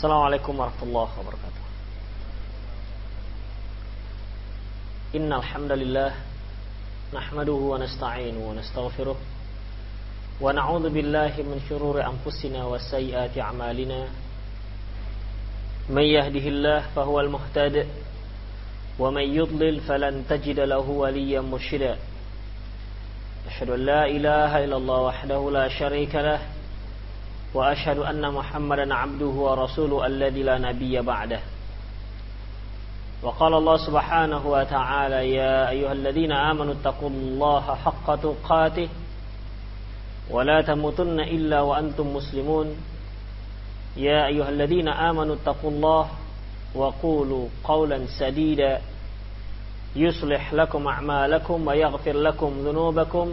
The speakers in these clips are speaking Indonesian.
Assalamualaikum warahmatullahi wabarakatuh. Innal hamdalillah nahmaduhu wa nasta'inuhu wa nastaghfiruh wa na'udzu billahi min shururi anfusina wa sayyiati a'malina. May yahdihillahu fahuwal muhtadi wa may yudlil falan tajida lahu waliyyan murshida. Ashhadu an la ilaha illallah wahdahu la syarika lahu وأشهد أن محمدا عبده ورسوله الذي لا نبي بعده. وقال الله سبحانه وتعالى يا أيها الذين آمنوا اتقوا الله حق تقاته ولا تموتن إلا وأنتم مسلمون. يا أيها الذين آمنوا اتقوا الله وقولوا قولا سديدا يصلح لكم أعمالكم ويغفر لكم ذنوبكم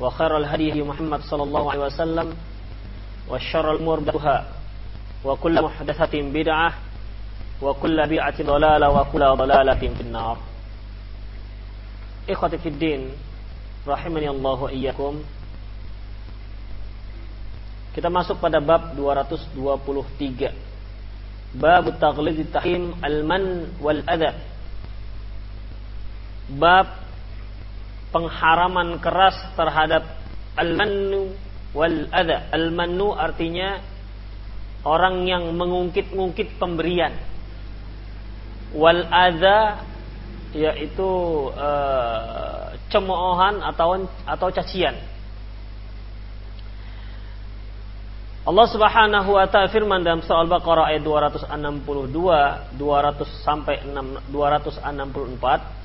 وخير الهدي محمد صلى الله عليه وسلم وشر الأمور بدها وكل محدثة بدعة وكل بدعة ضلالة وكل ضلالة في النار إخوتي في الدين rahimani Allah wa iyyakum Kita masuk pada bab 223 Bab taghlid tahim al-man wal adha Bab pengharaman keras terhadap al-mannu wal adha Al-mannu artinya orang yang mengungkit-ungkit pemberian. Wal adha yaitu uh, cemoohan atau atau cacian. Allah Subhanahu wa taala firman dalam surah Al-Baqarah ayat 262, 200 sampai 6, 264.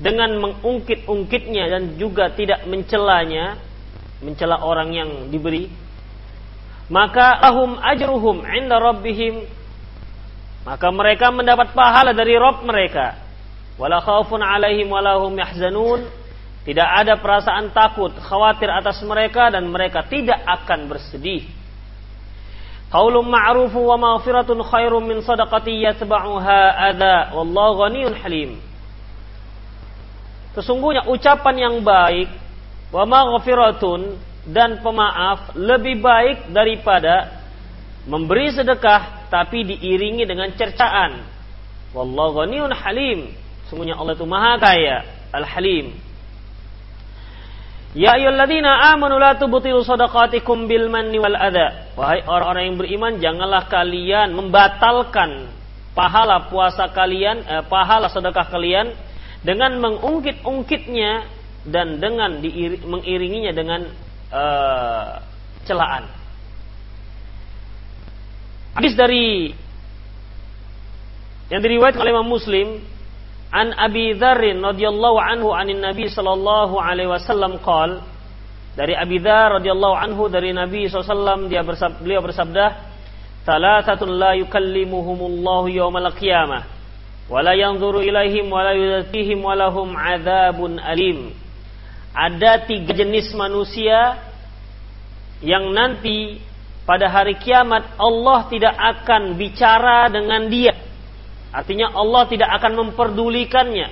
dengan mengungkit-ungkitnya dan juga tidak mencelanya, mencela orang yang diberi, maka ahum ajruhum inda rabbihim maka mereka mendapat pahala dari Rob mereka. Wala khaufun alaihim wala hum yahzanun. Tidak ada perasaan takut khawatir atas mereka dan mereka tidak akan bersedih. Qaulun ma'rufu wa maghfiratun khairum min sadaqati yatba'uha adha. Wallahu ghaniyyun halim. Sesungguhnya ucapan yang baik wa maghfiratun dan pemaaf lebih baik daripada memberi sedekah tapi diiringi dengan cercaan. Wallahu ghaniyyun halim. Sungguhnya Allah itu Maha Kaya, Al-Halim. Ya ayyuhalladzina amanu la tubtilu shadaqatikum bil manni wal adha. Wahai orang-orang yang beriman, janganlah kalian membatalkan pahala puasa kalian, eh, pahala sedekah kalian dengan mengungkit-ungkitnya dan dengan diiri, mengiringinya dengan eh, celaan. Hadis dari yang diriwayatkan oleh Imam Muslim An Abi Dzar radhiyallahu anhu anin Nabi sallallahu alaihi wasallam qol dari Abi Dzar radhiyallahu anhu dari Nabi SAW dia bersabda, beliau bersabda Thalathatun la yukallimuhumullahu yawmal qiyamah wa la yanzuru ilaihim wa la yuzakkihim wa lahum adzabun alim Ada tiga jenis manusia yang nanti pada hari kiamat Allah tidak akan bicara dengan dia Artinya Allah tidak akan memperdulikannya.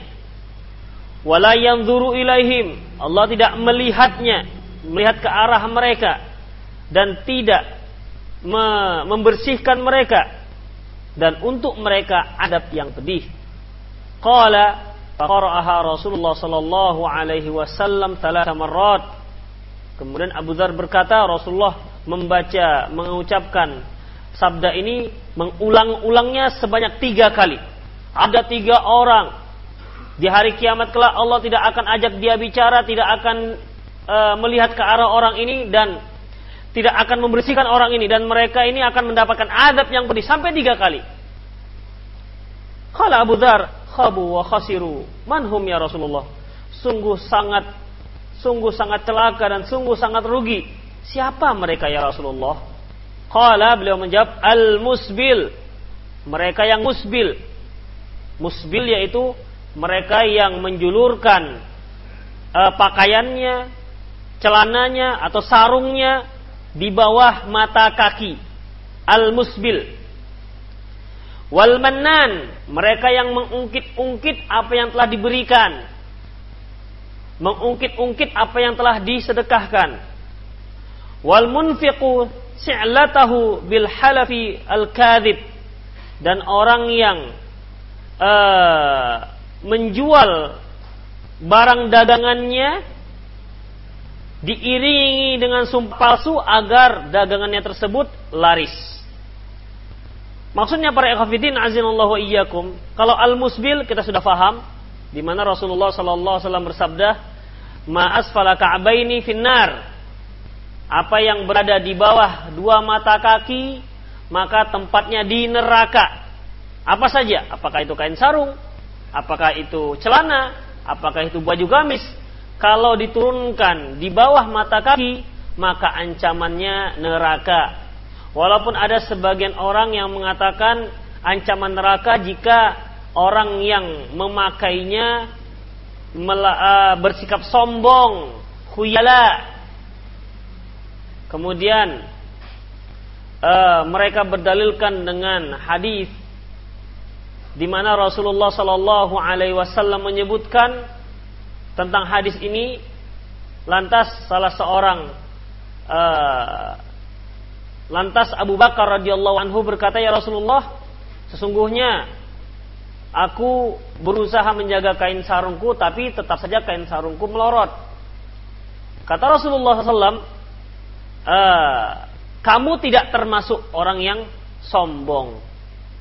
Wala yanzuru ilaihim. Allah tidak melihatnya, melihat ke arah mereka dan tidak membersihkan mereka dan untuk mereka adab yang pedih. Qala faqara'aha Rasulullah sallallahu alaihi wasallam thalatha marrat. Kemudian Abu Dzar berkata Rasulullah membaca mengucapkan sabda ini mengulang-ulangnya sebanyak tiga kali. Ada tiga orang di hari kiamat kelak Allah tidak akan ajak dia bicara, tidak akan uh, melihat ke arah orang ini dan tidak akan membersihkan orang ini dan mereka ini akan mendapatkan adab yang pedih sampai tiga kali. Kala Abu Dhar, khabu wa khasiru. Manhum ya Rasulullah. Sungguh sangat sungguh sangat celaka dan sungguh sangat rugi. Siapa mereka ya Rasulullah? Kala beliau menjawab al-musbil. Mereka yang musbil. Musbil yaitu mereka yang menjulurkan uh, pakaiannya, celananya atau sarungnya di bawah mata kaki. Al-musbil. Wal manan, mereka yang mengungkit-ungkit apa yang telah diberikan. Mengungkit-ungkit apa yang telah disedekahkan. Wal munfiqu si'latahu bil halafi al kadhib dan orang yang uh, menjual barang dagangannya diiringi dengan sumpah palsu agar dagangannya tersebut laris. Maksudnya para ikhwatiddin azinallahu iyyakum, kalau al-musbil kita sudah faham di mana Rasulullah sallallahu alaihi wasallam bersabda, "Ma asfala ka'baini finnar." Apa yang berada di bawah dua mata kaki, maka tempatnya di neraka. Apa saja? Apakah itu kain sarung? apakah itu celana, apakah itu baju gamis, kalau diturunkan di bawah mata kaki, maka ancamannya neraka. Walaupun ada sebagian orang yang mengatakan ancaman neraka jika orang yang memakainya uh, bersikap sombong, khuyala. Kemudian uh, mereka berdalilkan dengan hadis di mana Rasulullah Shallallahu Alaihi Wasallam menyebutkan tentang hadis ini. Lantas salah seorang uh, lantas Abu Bakar radhiyallahu anhu berkata ya Rasulullah, sesungguhnya aku berusaha menjaga kain sarungku tapi tetap saja kain sarungku melorot. Kata Rasulullah SAW, uh, eh, kamu tidak termasuk orang yang sombong.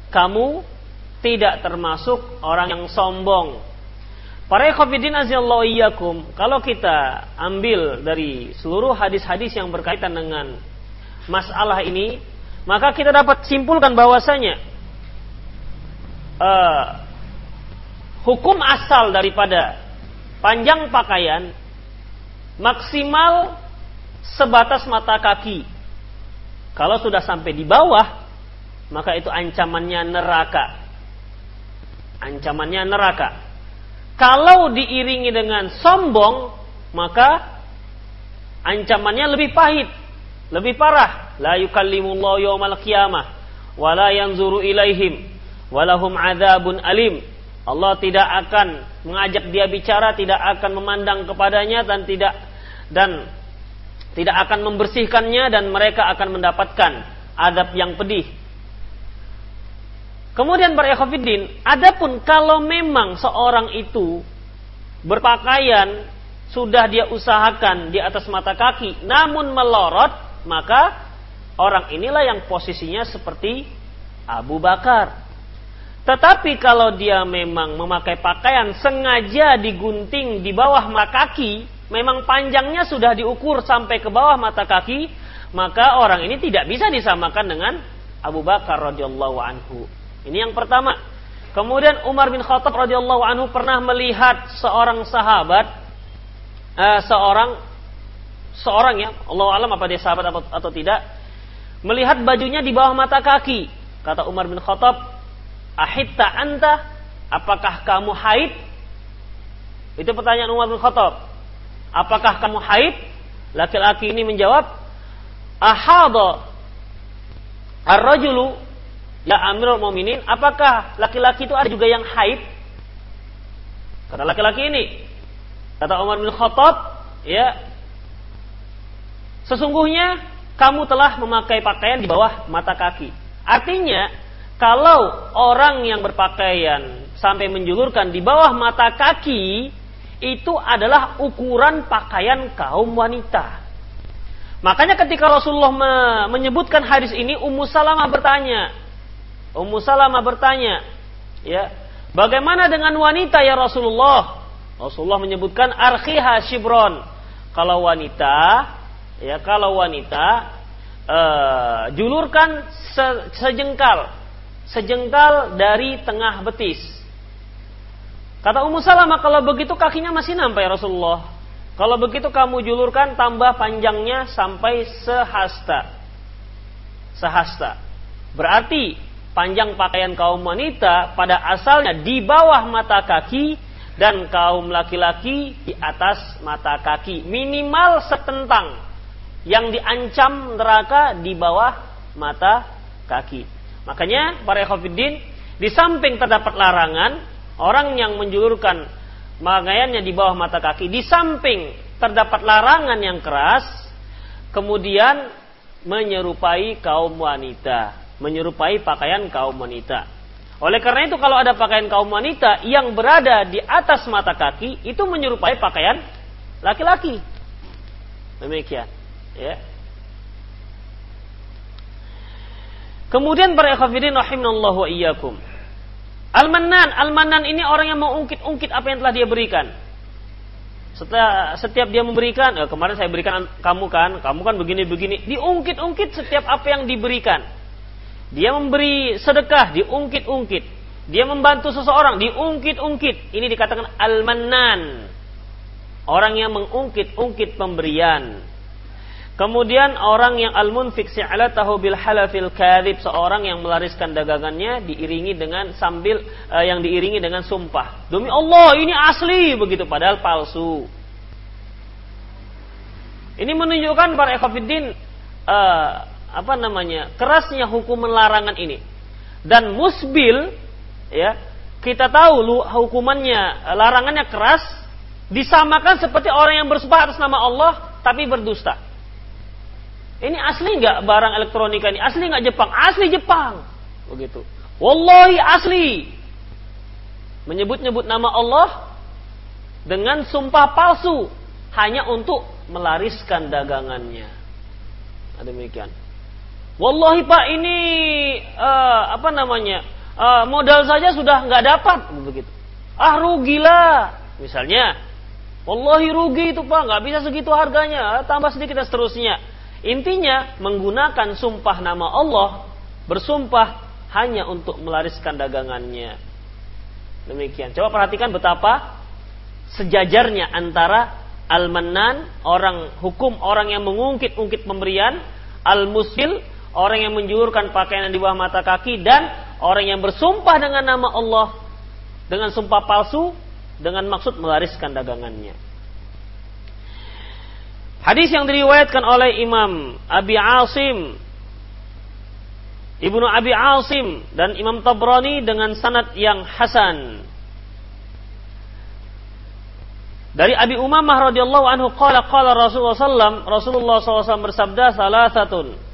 Kamu tidak termasuk orang yang sombong. Para ikhwatiddin azallahu iyyakum, kalau kita ambil dari seluruh hadis-hadis yang berkaitan dengan masalah ini, maka kita dapat simpulkan bahwasanya uh, hukum asal daripada panjang pakaian maksimal sebatas mata kaki. Kalau sudah sampai di bawah, maka itu ancamannya neraka ancamannya neraka. Kalau diiringi dengan sombong, maka ancamannya lebih pahit, lebih parah. La yukallimullahu yawmal qiyamah wa la yanzuru ilaihim walahum adzabun alim. Allah tidak akan mengajak dia bicara, tidak akan memandang kepadanya dan tidak dan tidak akan membersihkannya dan mereka akan mendapatkan adab yang pedih Kemudian para ekofidin, adapun kalau memang seorang itu berpakaian sudah dia usahakan di atas mata kaki, namun melorot, maka orang inilah yang posisinya seperti Abu Bakar. Tetapi kalau dia memang memakai pakaian sengaja digunting di bawah mata kaki, memang panjangnya sudah diukur sampai ke bawah mata kaki, maka orang ini tidak bisa disamakan dengan Abu Bakar radhiyallahu anhu. Ini yang pertama. Kemudian Umar bin Khattab radhiyallahu anhu pernah melihat seorang sahabat, uh, seorang seorang ya, Allah alam apa dia sahabat atau, atau tidak, melihat bajunya di bawah mata kaki. Kata Umar bin Khattab, "Ahitta anta? Apakah kamu haid?" Itu pertanyaan Umar bin Khattab. Apakah kamu haid? Laki-laki ini menjawab, "Ahadha ar-rajulu Ya Amirul Mukminin, apakah laki-laki itu ada juga yang haid? Kata laki-laki ini, kata Umar bin Khattab, ya, sesungguhnya kamu telah memakai pakaian di bawah mata kaki. Artinya, kalau orang yang berpakaian sampai menjulurkan di bawah mata kaki, itu adalah ukuran pakaian kaum wanita. Makanya ketika Rasulullah menyebutkan hadis ini, Ummu Salamah bertanya, Ummu Salamah bertanya, ya, Bagaimana dengan wanita ya Rasulullah? Rasulullah menyebutkan arkhiha shibron. Kalau wanita, ya kalau wanita uh, julurkan se sejengkal, sejengkal dari tengah betis. Kata Ummu Salamah, kalau begitu kakinya masih nampak ya Rasulullah. Kalau begitu kamu julurkan tambah panjangnya sampai sehasta. Sehasta. Berarti panjang pakaian kaum wanita pada asalnya di bawah mata kaki dan kaum laki-laki di atas mata kaki. Minimal setentang yang diancam neraka di bawah mata kaki. Makanya para ekofidin di samping terdapat larangan orang yang menjulurkan pakaiannya di bawah mata kaki di samping terdapat larangan yang keras kemudian menyerupai kaum wanita menyerupai pakaian kaum wanita oleh karena itu kalau ada pakaian kaum wanita yang berada di atas mata kaki itu menyerupai pakaian laki-laki. Demikian, ya. Kemudian para ikhwatiddin rahimanallahu wa iyyakum. Al-Mannan, Al-Mannan ini orang yang mengungkit-ungkit apa yang telah dia berikan. Setiap, setiap dia memberikan, eh, kemarin saya berikan kamu kan, kamu kan begini-begini, diungkit-ungkit setiap apa yang diberikan. Dia memberi sedekah, diungkit-ungkit. Dia membantu seseorang, diungkit-ungkit. Ini dikatakan al-mannan. Orang yang mengungkit-ungkit pemberian. Kemudian orang yang al-munfik si'alatahu bil halafil kadhib, seorang yang melariskan dagangannya diiringi dengan sambil uh, yang diiringi dengan sumpah. Demi Allah, ini asli begitu padahal palsu. Ini menunjukkan para ekafidin uh, apa namanya kerasnya hukuman larangan ini. Dan musbil ya kita tahu lu hukumannya larangannya keras disamakan seperti orang yang bersumpah atas nama Allah tapi berdusta. Ini asli nggak barang elektronika ini? Asli nggak Jepang? Asli Jepang! Begitu. Wallahi asli! Menyebut-nyebut nama Allah dengan sumpah palsu hanya untuk melariskan dagangannya. Demikian Wallahi Pak ini uh, apa namanya uh, modal saja sudah nggak dapat begitu. Ah rugilah misalnya. Wallahi rugi itu Pak nggak bisa segitu harganya tambah sedikit dan seterusnya. Intinya menggunakan sumpah nama Allah bersumpah hanya untuk melariskan dagangannya. Demikian. Coba perhatikan betapa sejajarnya antara al-mannan orang hukum orang yang mengungkit-ungkit pemberian, al-musil orang yang menjulurkan pakaian di bawah mata kaki dan orang yang bersumpah dengan nama Allah dengan sumpah palsu dengan maksud melariskan dagangannya. Hadis yang diriwayatkan oleh Imam Abi Asim Ibnu Abi Asim dan Imam Tabrani dengan sanad yang hasan. Dari Abi Umamah radhiyallahu anhu qala qala Rasulullah sallam Rasulullah SAW bersabda salah satu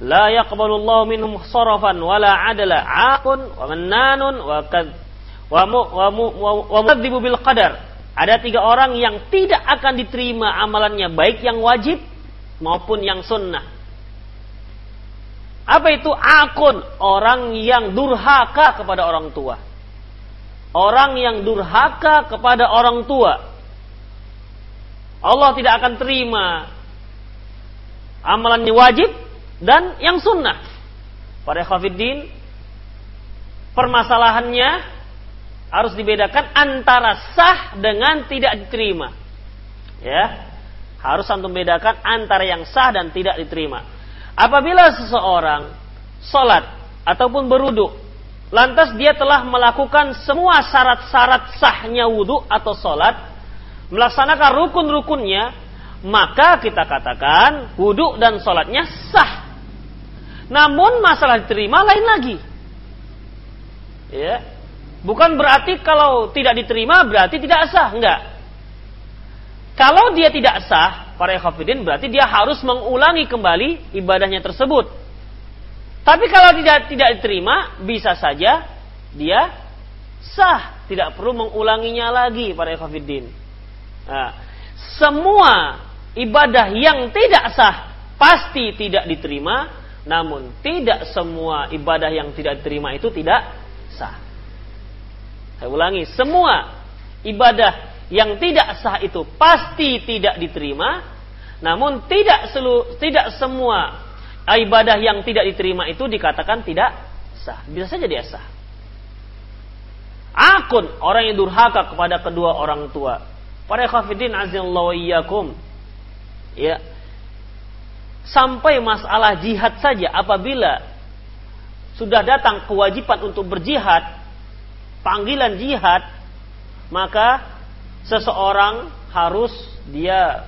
la yaqbalullahu minhum sarafan wala adala aqun wa mannanun wa kad ada tiga orang yang tidak akan diterima amalannya baik yang wajib maupun yang sunnah. Apa itu akun orang yang durhaka kepada orang tua. Orang yang durhaka kepada orang tua. Allah tidak akan terima amalannya wajib dan yang sunnah. Pada khafiddin, permasalahannya harus dibedakan antara sah dengan tidak diterima. Ya, harus antum bedakan antara yang sah dan tidak diterima. Apabila seseorang sholat ataupun beruduk, lantas dia telah melakukan semua syarat-syarat sahnya wudhu atau sholat, melaksanakan rukun-rukunnya, maka kita katakan wudhu dan sholatnya sah. Namun masalah diterima lain lagi. Ya. Bukan berarti kalau tidak diterima berarti tidak sah, enggak. Kalau dia tidak sah, para ikhwafidin berarti dia harus mengulangi kembali ibadahnya tersebut. Tapi kalau tidak tidak diterima, bisa saja dia sah, tidak perlu mengulanginya lagi para ikhwafidin. Nah, semua ibadah yang tidak sah pasti tidak diterima namun tidak semua ibadah yang tidak diterima itu tidak sah. Saya ulangi, semua ibadah yang tidak sah itu pasti tidak diterima, namun tidak selu, tidak semua ibadah yang tidak diterima itu dikatakan tidak sah. Bisa saja dia sah. Akun orang yang durhaka kepada kedua orang tua. Para khafidin azallahu iyyakum. Ya. Sampai masalah jihad saja apabila sudah datang kewajiban untuk berjihad, panggilan jihad, maka seseorang harus dia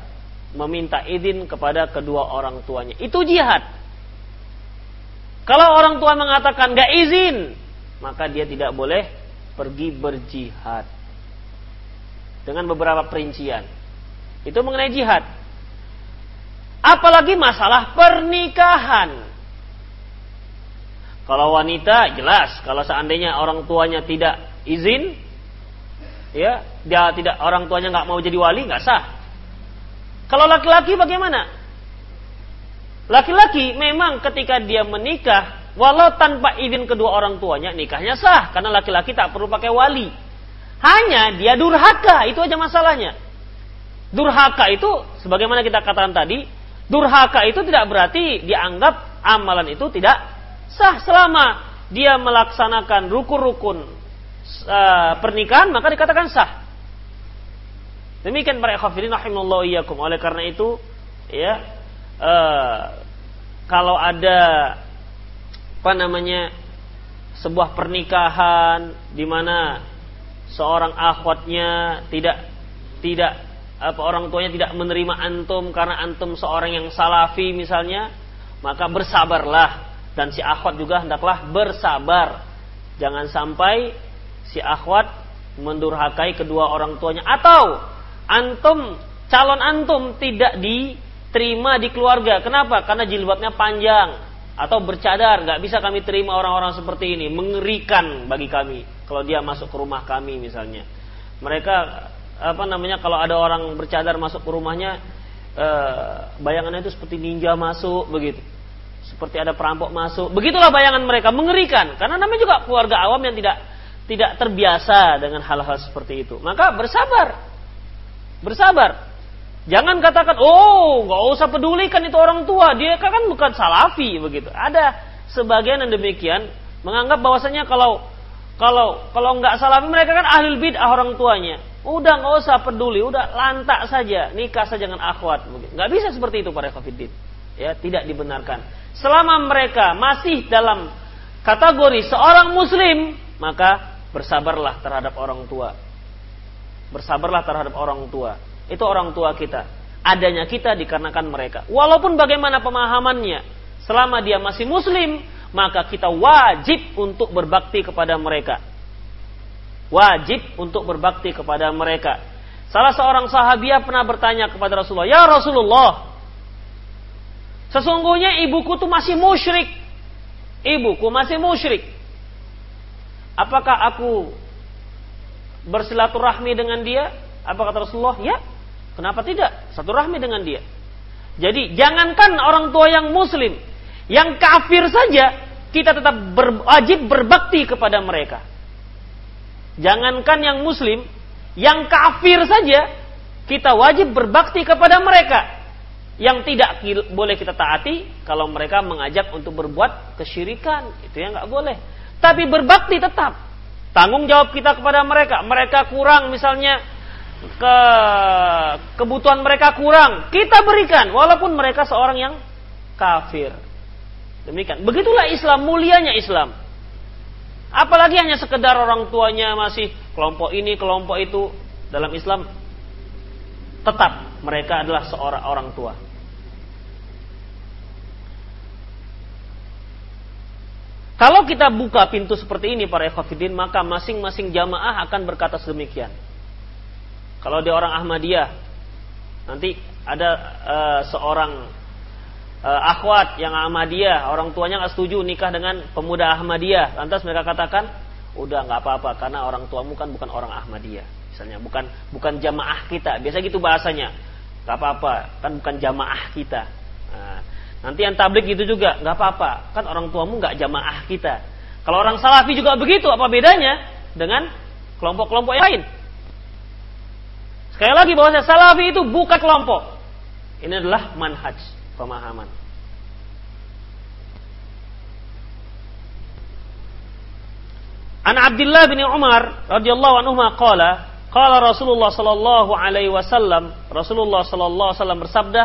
meminta izin kepada kedua orang tuanya. Itu jihad. Kalau orang tua mengatakan gak izin, maka dia tidak boleh pergi berjihad dengan beberapa perincian. Itu mengenai jihad. Apalagi masalah pernikahan. Kalau wanita jelas, kalau seandainya orang tuanya tidak izin, ya dia tidak orang tuanya nggak mau jadi wali nggak sah. Kalau laki-laki bagaimana? Laki-laki memang ketika dia menikah Walau tanpa izin kedua orang tuanya, nikahnya sah. Karena laki-laki tak perlu pakai wali. Hanya dia durhaka, itu aja masalahnya. Durhaka itu, sebagaimana kita katakan tadi, durhaka itu tidak berarti dianggap amalan itu tidak sah selama dia melaksanakan rukun-rukun uh, pernikahan, maka dikatakan sah. Demikian para rahimallahu iyyakum. Oleh karena itu, ya, uh, kalau ada apa namanya sebuah pernikahan di mana seorang akhwatnya tidak tidak apa orang tuanya tidak menerima antum karena antum seorang yang salafi misalnya maka bersabarlah. Dan si akhwat juga hendaklah bersabar. Jangan sampai si akhwat mendurhakai kedua orang tuanya. Atau antum calon antum tidak diterima di keluarga. Kenapa? Karena jilbabnya panjang atau bercadar. Nggak bisa kami terima orang-orang seperti ini. Mengerikan bagi kami kalau dia masuk ke rumah kami misalnya. Mereka apa namanya kalau ada orang bercadar masuk ke rumahnya eh, bayangannya itu seperti ninja masuk begitu. Seperti ada perampok masuk. Begitulah bayangan mereka mengerikan. Karena namanya juga keluarga awam yang tidak tidak terbiasa dengan hal-hal seperti itu. Maka bersabar. Bersabar. Jangan katakan, oh nggak usah pedulikan itu orang tua, dia kan bukan salafi begitu. Ada sebagian yang demikian menganggap bahwasanya kalau kalau kalau nggak salafi mereka kan ahli bid'ah orang tuanya. Udah nggak usah peduli, udah lantak saja, nikah saja dengan akhwat. Nggak bisa seperti itu para kafirin. Ya, tidak dibenarkan. Selama mereka masih dalam kategori seorang muslim, maka bersabarlah terhadap orang tua. Bersabarlah terhadap orang tua itu orang tua kita. Adanya kita dikarenakan mereka. Walaupun bagaimana pemahamannya, selama dia masih muslim, maka kita wajib untuk berbakti kepada mereka. Wajib untuk berbakti kepada mereka. Salah seorang sahabiah pernah bertanya kepada Rasulullah, "Ya Rasulullah, sesungguhnya ibuku tuh masih musyrik. Ibuku masih musyrik. Apakah aku bersilaturahmi dengan dia?" Apa kata Rasulullah? "Ya, Kenapa tidak? Satu rahmi dengan dia. Jadi jangankan orang tua yang muslim, yang kafir saja kita tetap ber, wajib berbakti kepada mereka. Jangankan yang muslim, yang kafir saja kita wajib berbakti kepada mereka. Yang tidak boleh kita taati kalau mereka mengajak untuk berbuat kesyirikan, itu yang nggak boleh. Tapi berbakti tetap. Tanggung jawab kita kepada mereka. Mereka kurang misalnya ke kebutuhan mereka kurang, kita berikan walaupun mereka seorang yang kafir. Demikian. Begitulah Islam, mulianya Islam. Apalagi hanya sekedar orang tuanya masih kelompok ini, kelompok itu dalam Islam tetap mereka adalah seorang orang tua. Kalau kita buka pintu seperti ini para ikhwafidin, maka masing-masing jamaah akan berkata sedemikian. Kalau dia orang Ahmadiyah, nanti ada uh, seorang uh, akhwat yang Ahmadiyah, orang tuanya nggak setuju nikah dengan pemuda Ahmadiyah. Lantas mereka katakan, udah nggak apa-apa karena orang tuamu kan bukan orang Ahmadiyah. Misalnya bukan bukan jamaah kita. Biasa gitu bahasanya. Nggak apa-apa, kan bukan jamaah kita. Nah, nanti yang tablik gitu juga, nggak apa-apa. Kan orang tuamu nggak jamaah kita. Kalau orang salafi juga begitu, apa bedanya dengan kelompok-kelompok yang lain. Sekali lagi bahwa salafi itu bukan kelompok. Ini adalah manhaj, pemahaman. An Abdullah bin Umar radhiyallahu anhu qala qala Rasulullah sallallahu alaihi wasallam Rasulullah sallallahu alaihi wasallam bersabda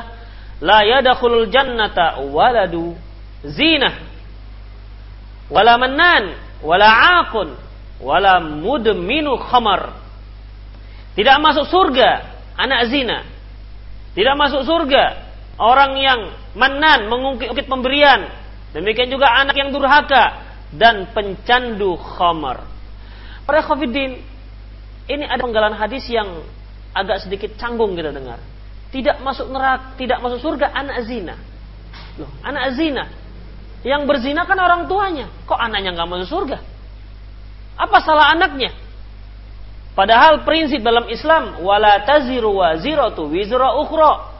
la yadkhulul jannata waladu zinah wala mannan wala aqun wala mudminu khamar tidak masuk surga anak zina tidak masuk surga orang yang mannan mengungkit-ungkit pemberian demikian juga anak yang durhaka dan pencandu khamar. Para khafidin, ini ada penggalan hadis yang agak sedikit canggung kita dengar. Tidak masuk neraka, tidak masuk surga anak zina. Loh, anak zina. Yang berzina kan orang tuanya. Kok anaknya nggak masuk surga? Apa salah anaknya? Padahal prinsip dalam Islam wala taziru wa ziratu wizra ukhra.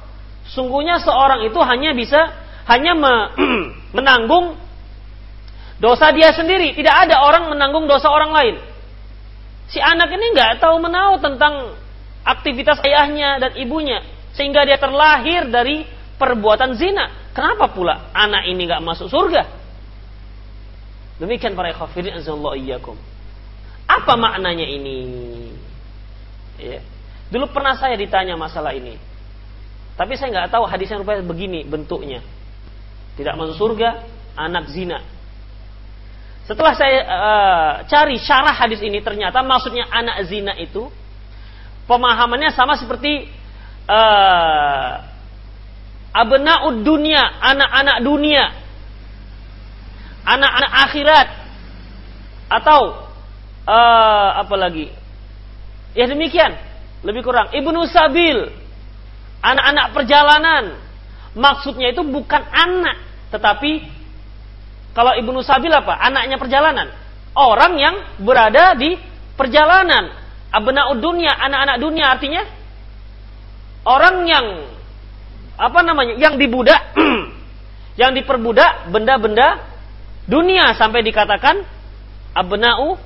Sungguhnya seorang itu hanya bisa hanya menanggung Dosa dia sendiri, tidak ada orang menanggung dosa orang lain. Si anak ini nggak tahu menahu tentang aktivitas ayahnya dan ibunya, sehingga dia terlahir dari perbuatan zina. Kenapa pula anak ini nggak masuk surga? Demikian para khafirin azallahu iyyakum. Apa maknanya ini? Ya. Dulu pernah saya ditanya masalah ini. Tapi saya nggak tahu hadisnya rupanya begini bentuknya. Tidak masuk surga, anak zina. Setelah saya uh, cari syarah hadis ini ternyata maksudnya anak zina itu pemahamannya sama seperti uh, abnaud dunia, anak-anak dunia. Anak-anak akhirat atau uh, apa lagi? Ya demikian, lebih kurang. Ibnu Sabil, anak-anak perjalanan. Maksudnya itu bukan anak, tetapi kalau Ibnu Sabil apa? Anaknya perjalanan. Orang yang berada di perjalanan. Abna'ud dunia, anak-anak dunia artinya orang yang apa namanya? Yang dibudak, yang diperbudak benda-benda dunia sampai dikatakan abna'u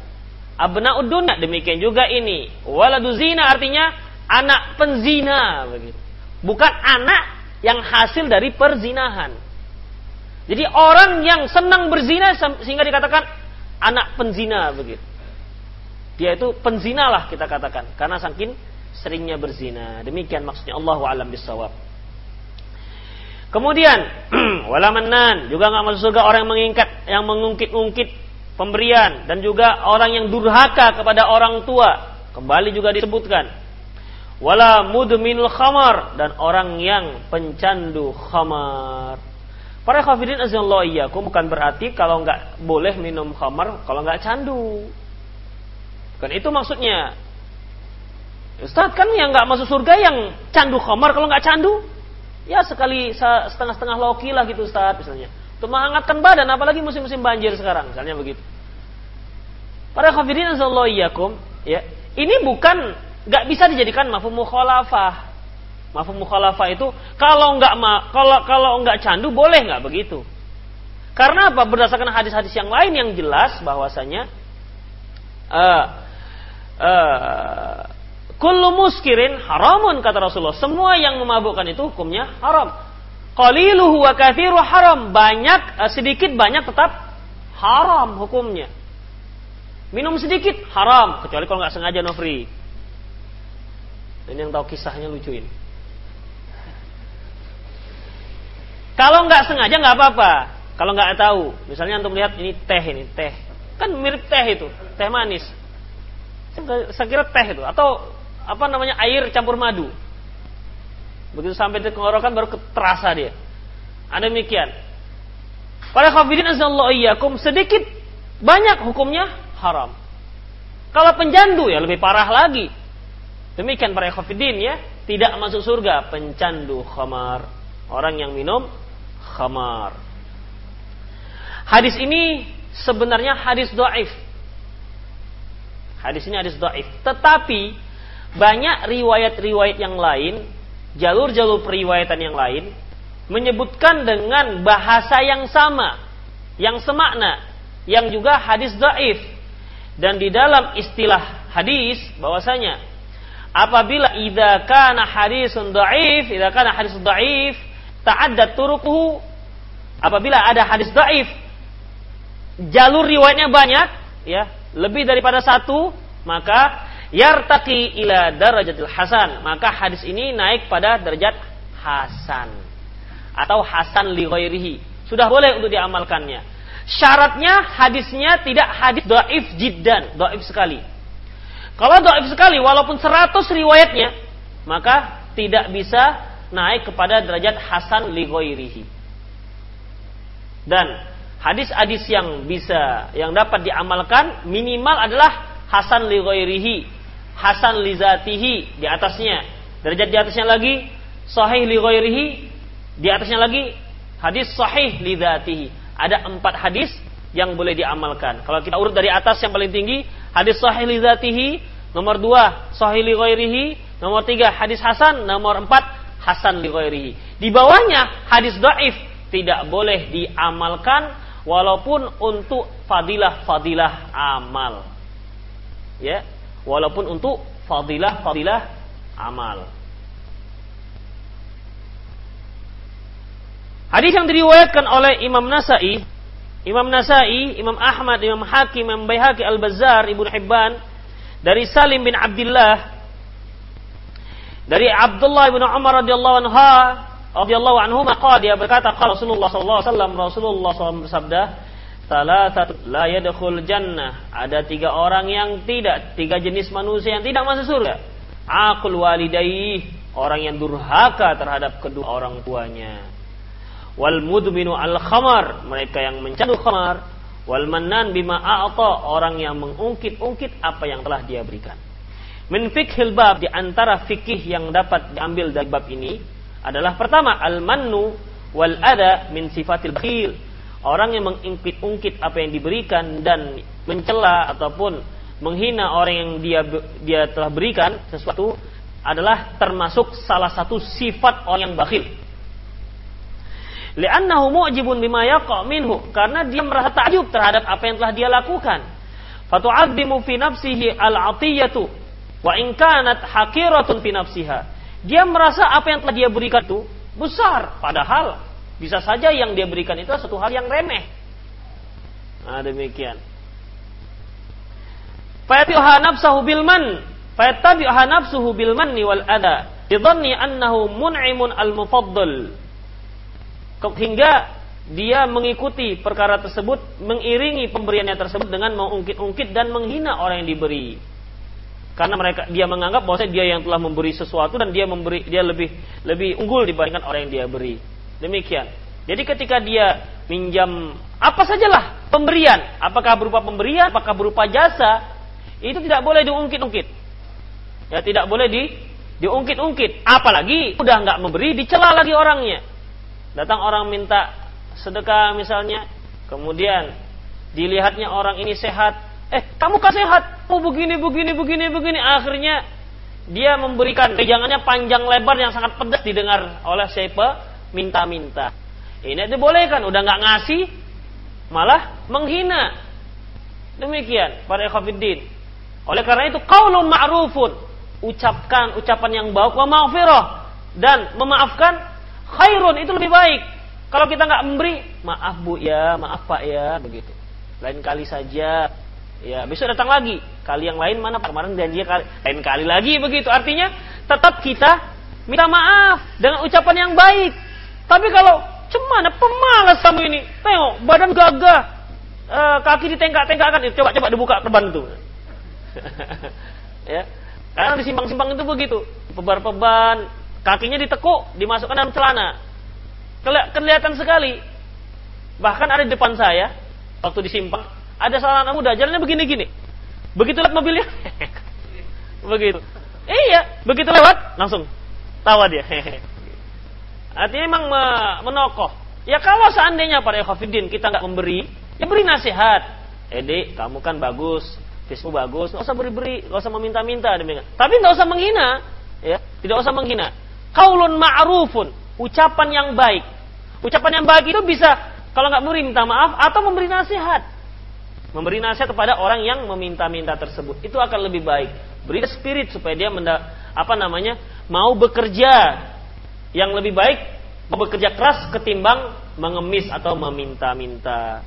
abna'ud dunia. Demikian juga ini. Waladu zina artinya anak penzina begitu. Bukan anak yang hasil dari perzinahan. Jadi orang yang senang berzina sehingga dikatakan anak penzina begitu. Dia itu penzina lah kita katakan karena saking seringnya berzina. Demikian maksudnya Allahu alam bisawab. Kemudian wala manan juga nggak masuk surga orang yang mengingkat yang mengungkit-ungkit pemberian dan juga orang yang durhaka kepada orang tua. Kembali juga disebutkan wala mudminul khamar dan orang yang pencandu khamar. Para khafidin azallahu iyyakum bukan berarti kalau nggak boleh minum khamar kalau nggak candu. Kan itu maksudnya. Ustaz kan yang nggak masuk surga yang candu khamar kalau nggak candu ya sekali setengah-setengah loki lah gitu Ustaz misalnya. Untuk menghangatkan badan apalagi musim-musim banjir sekarang misalnya begitu. Para khafidin azallahu iyyakum ya, ini bukan nggak bisa dijadikan mafhum mukhalafah. Mafhum mukhalafah itu kalau nggak kalau kalau nggak candu boleh nggak begitu? Karena apa? Berdasarkan hadis-hadis yang lain yang jelas bahwasanya uh, uh, kullu muskirin haramun kata Rasulullah. Semua yang memabukkan itu hukumnya haram. Qaliluhu wa kathiru haram. Banyak uh, sedikit banyak tetap haram hukumnya. Minum sedikit haram kecuali kalau nggak sengaja nofri. Ini yang tahu kisahnya lucu ini. Kalau nggak sengaja nggak apa-apa. Kalau nggak tahu, misalnya untuk melihat ini teh ini teh, kan mirip teh itu, teh manis. Saya kira teh itu atau apa namanya air campur madu. Begitu sampai di tenggorokan baru terasa dia. Ada demikian. Para khafidin azallahu iyyakum sedikit banyak hukumnya haram. Kalau penjandu ya lebih parah lagi. Demikian para khafidin ya, tidak masuk surga pencandu khamar. Orang yang minum khamar. Hadis ini sebenarnya hadis do'if. Hadis ini hadis do'if. Tetapi banyak riwayat-riwayat yang lain, jalur-jalur periwayatan yang lain, menyebutkan dengan bahasa yang sama, yang semakna, yang juga hadis do'if. Dan di dalam istilah hadis bahwasanya apabila idza kana hadisun dhaif, idza kana hadis dhaif, ta'addat turuquhu apabila ada hadis dhaif jalur riwayatnya banyak ya, lebih daripada satu, maka yartaqi ila darajatil hasan, maka hadis ini naik pada derajat hasan atau hasan li ghairihi. Sudah boleh untuk diamalkannya. Syaratnya hadisnya tidak hadis dhaif jiddan, dhaif sekali. Kalau dhaif sekali walaupun 100 riwayatnya, maka tidak bisa naik kepada derajat hasan li. Dan hadis-hadis yang bisa yang dapat diamalkan minimal adalah hasan li hasan li zatihi di atasnya. Derajat di atasnya lagi sahih li di atasnya lagi hadis sahih li zatihi. Ada empat hadis yang boleh diamalkan. Kalau kita urut dari atas yang paling tinggi, hadis sahih li zatihi, nomor dua sahih li ghairihi, nomor tiga hadis hasan, nomor empat hasan li ghairihi. Di bawahnya hadis dhaif tidak boleh diamalkan walaupun untuk fadilah-fadilah amal. Ya, walaupun untuk fadilah-fadilah amal. Hadis yang diriwayatkan oleh Imam Nasai, Imam Nasai, Imam Ahmad, Imam Hakim, Imam Baihaqi Al-Bazzar, Ibnu Hibban dari Salim bin Abdullah dari Abdullah bin Umar radhiyallahu anhu radhiyallahu anhu maka dia berkata Rasulullah sallallahu alaihi wasallam Rasulullah SAW bersabda satu la yadkhul jannah. Ada tiga orang yang tidak, tiga jenis manusia yang tidak masuk surga. Akul walidayih, orang yang durhaka terhadap kedua orang tuanya. Wal mudminu al khamar, mereka yang mencandu khamar. Wal mannan bima a'ta, orang yang mengungkit-ungkit apa yang telah dia berikan. Min fikhil bab di antara fikih yang dapat diambil dari bab ini adalah pertama al mannu wal ada min sifatil bakhil orang yang mengungkit-ungkit apa yang diberikan dan mencela ataupun menghina orang yang dia dia telah berikan sesuatu adalah termasuk salah satu sifat orang yang bakhil. Li'annahu mu'jibun bima yaqa' minhu karena dia merasa takjub terhadap apa yang telah dia lakukan. Fatu'addimu fi nafsihi al-'atiyatu wa in kanat haqiratun fi nafsiha. Dia merasa apa yang telah dia berikan itu besar padahal bisa saja yang dia berikan itu satu hal yang remeh. Nah, demikian. Fayatiha nafsahu bil man, nafsuhu bil manni wal ada. Bidhanni annahu mun'imun al mufaddal. Hingga dia mengikuti perkara tersebut, mengiringi pemberiannya tersebut dengan mengungkit-ungkit dan menghina orang yang diberi. Karena mereka dia menganggap bahwa dia yang telah memberi sesuatu dan dia memberi dia lebih lebih unggul dibandingkan orang yang dia beri. Demikian. Jadi ketika dia minjam apa sajalah pemberian, apakah berupa pemberian, apakah berupa jasa, itu tidak boleh diungkit-ungkit. Ya tidak boleh di diungkit-ungkit. Apalagi udah nggak memberi, dicela lagi orangnya. Datang orang minta sedekah misalnya, kemudian dilihatnya orang ini sehat, eh kamu kan sehat, oh begini begini begini begini, akhirnya dia memberikan pegangannya panjang lebar yang sangat pedas didengar oleh siapa minta-minta. Ini dibolehkan, udah nggak ngasih, malah menghina. Demikian para ekhafiddin. Oleh karena itu qaulun ma'rufun, ucapkan ucapan yang baik wa maghfirah dan memaafkan khairun itu lebih baik. Kalau kita nggak memberi, maaf Bu ya, maaf Pak ya, begitu. Lain kali saja. Ya, besok datang lagi. Kali yang lain mana kemarin janji kali, lain kali lagi begitu. Artinya tetap kita minta maaf dengan ucapan yang baik tapi kalau cemana pemalas kamu ini, tengok badan gagah, e, kaki ditengkak-tengkakkan, coba coba dibuka perban itu. ya, karena di simpang-simpang itu begitu, peban-peban, kakinya ditekuk, dimasukkan dalam celana. Kelihatan sekali. Bahkan ada di depan saya, waktu di simpang, ada seorang anak muda, jalannya begini-gini. Begitu lewat mobilnya, begitu. Iya, begitu lewat, langsung tawa dia. Artinya memang menokoh. Ya kalau seandainya para ikhwafidin kita nggak memberi, ya beri nasihat. Ede, kamu kan bagus, Facebook bagus, nggak usah beri-beri, nggak usah meminta-minta. Tapi nggak usah menghina, ya, tidak usah menghina. Kaulun ma'rufun, ucapan yang baik. Ucapan yang baik itu bisa kalau nggak memberi minta maaf atau memberi nasihat. Memberi nasihat kepada orang yang meminta-minta tersebut. Itu akan lebih baik. Beri spirit supaya dia menda, apa namanya mau bekerja yang lebih baik, mau bekerja keras ketimbang mengemis atau meminta-minta.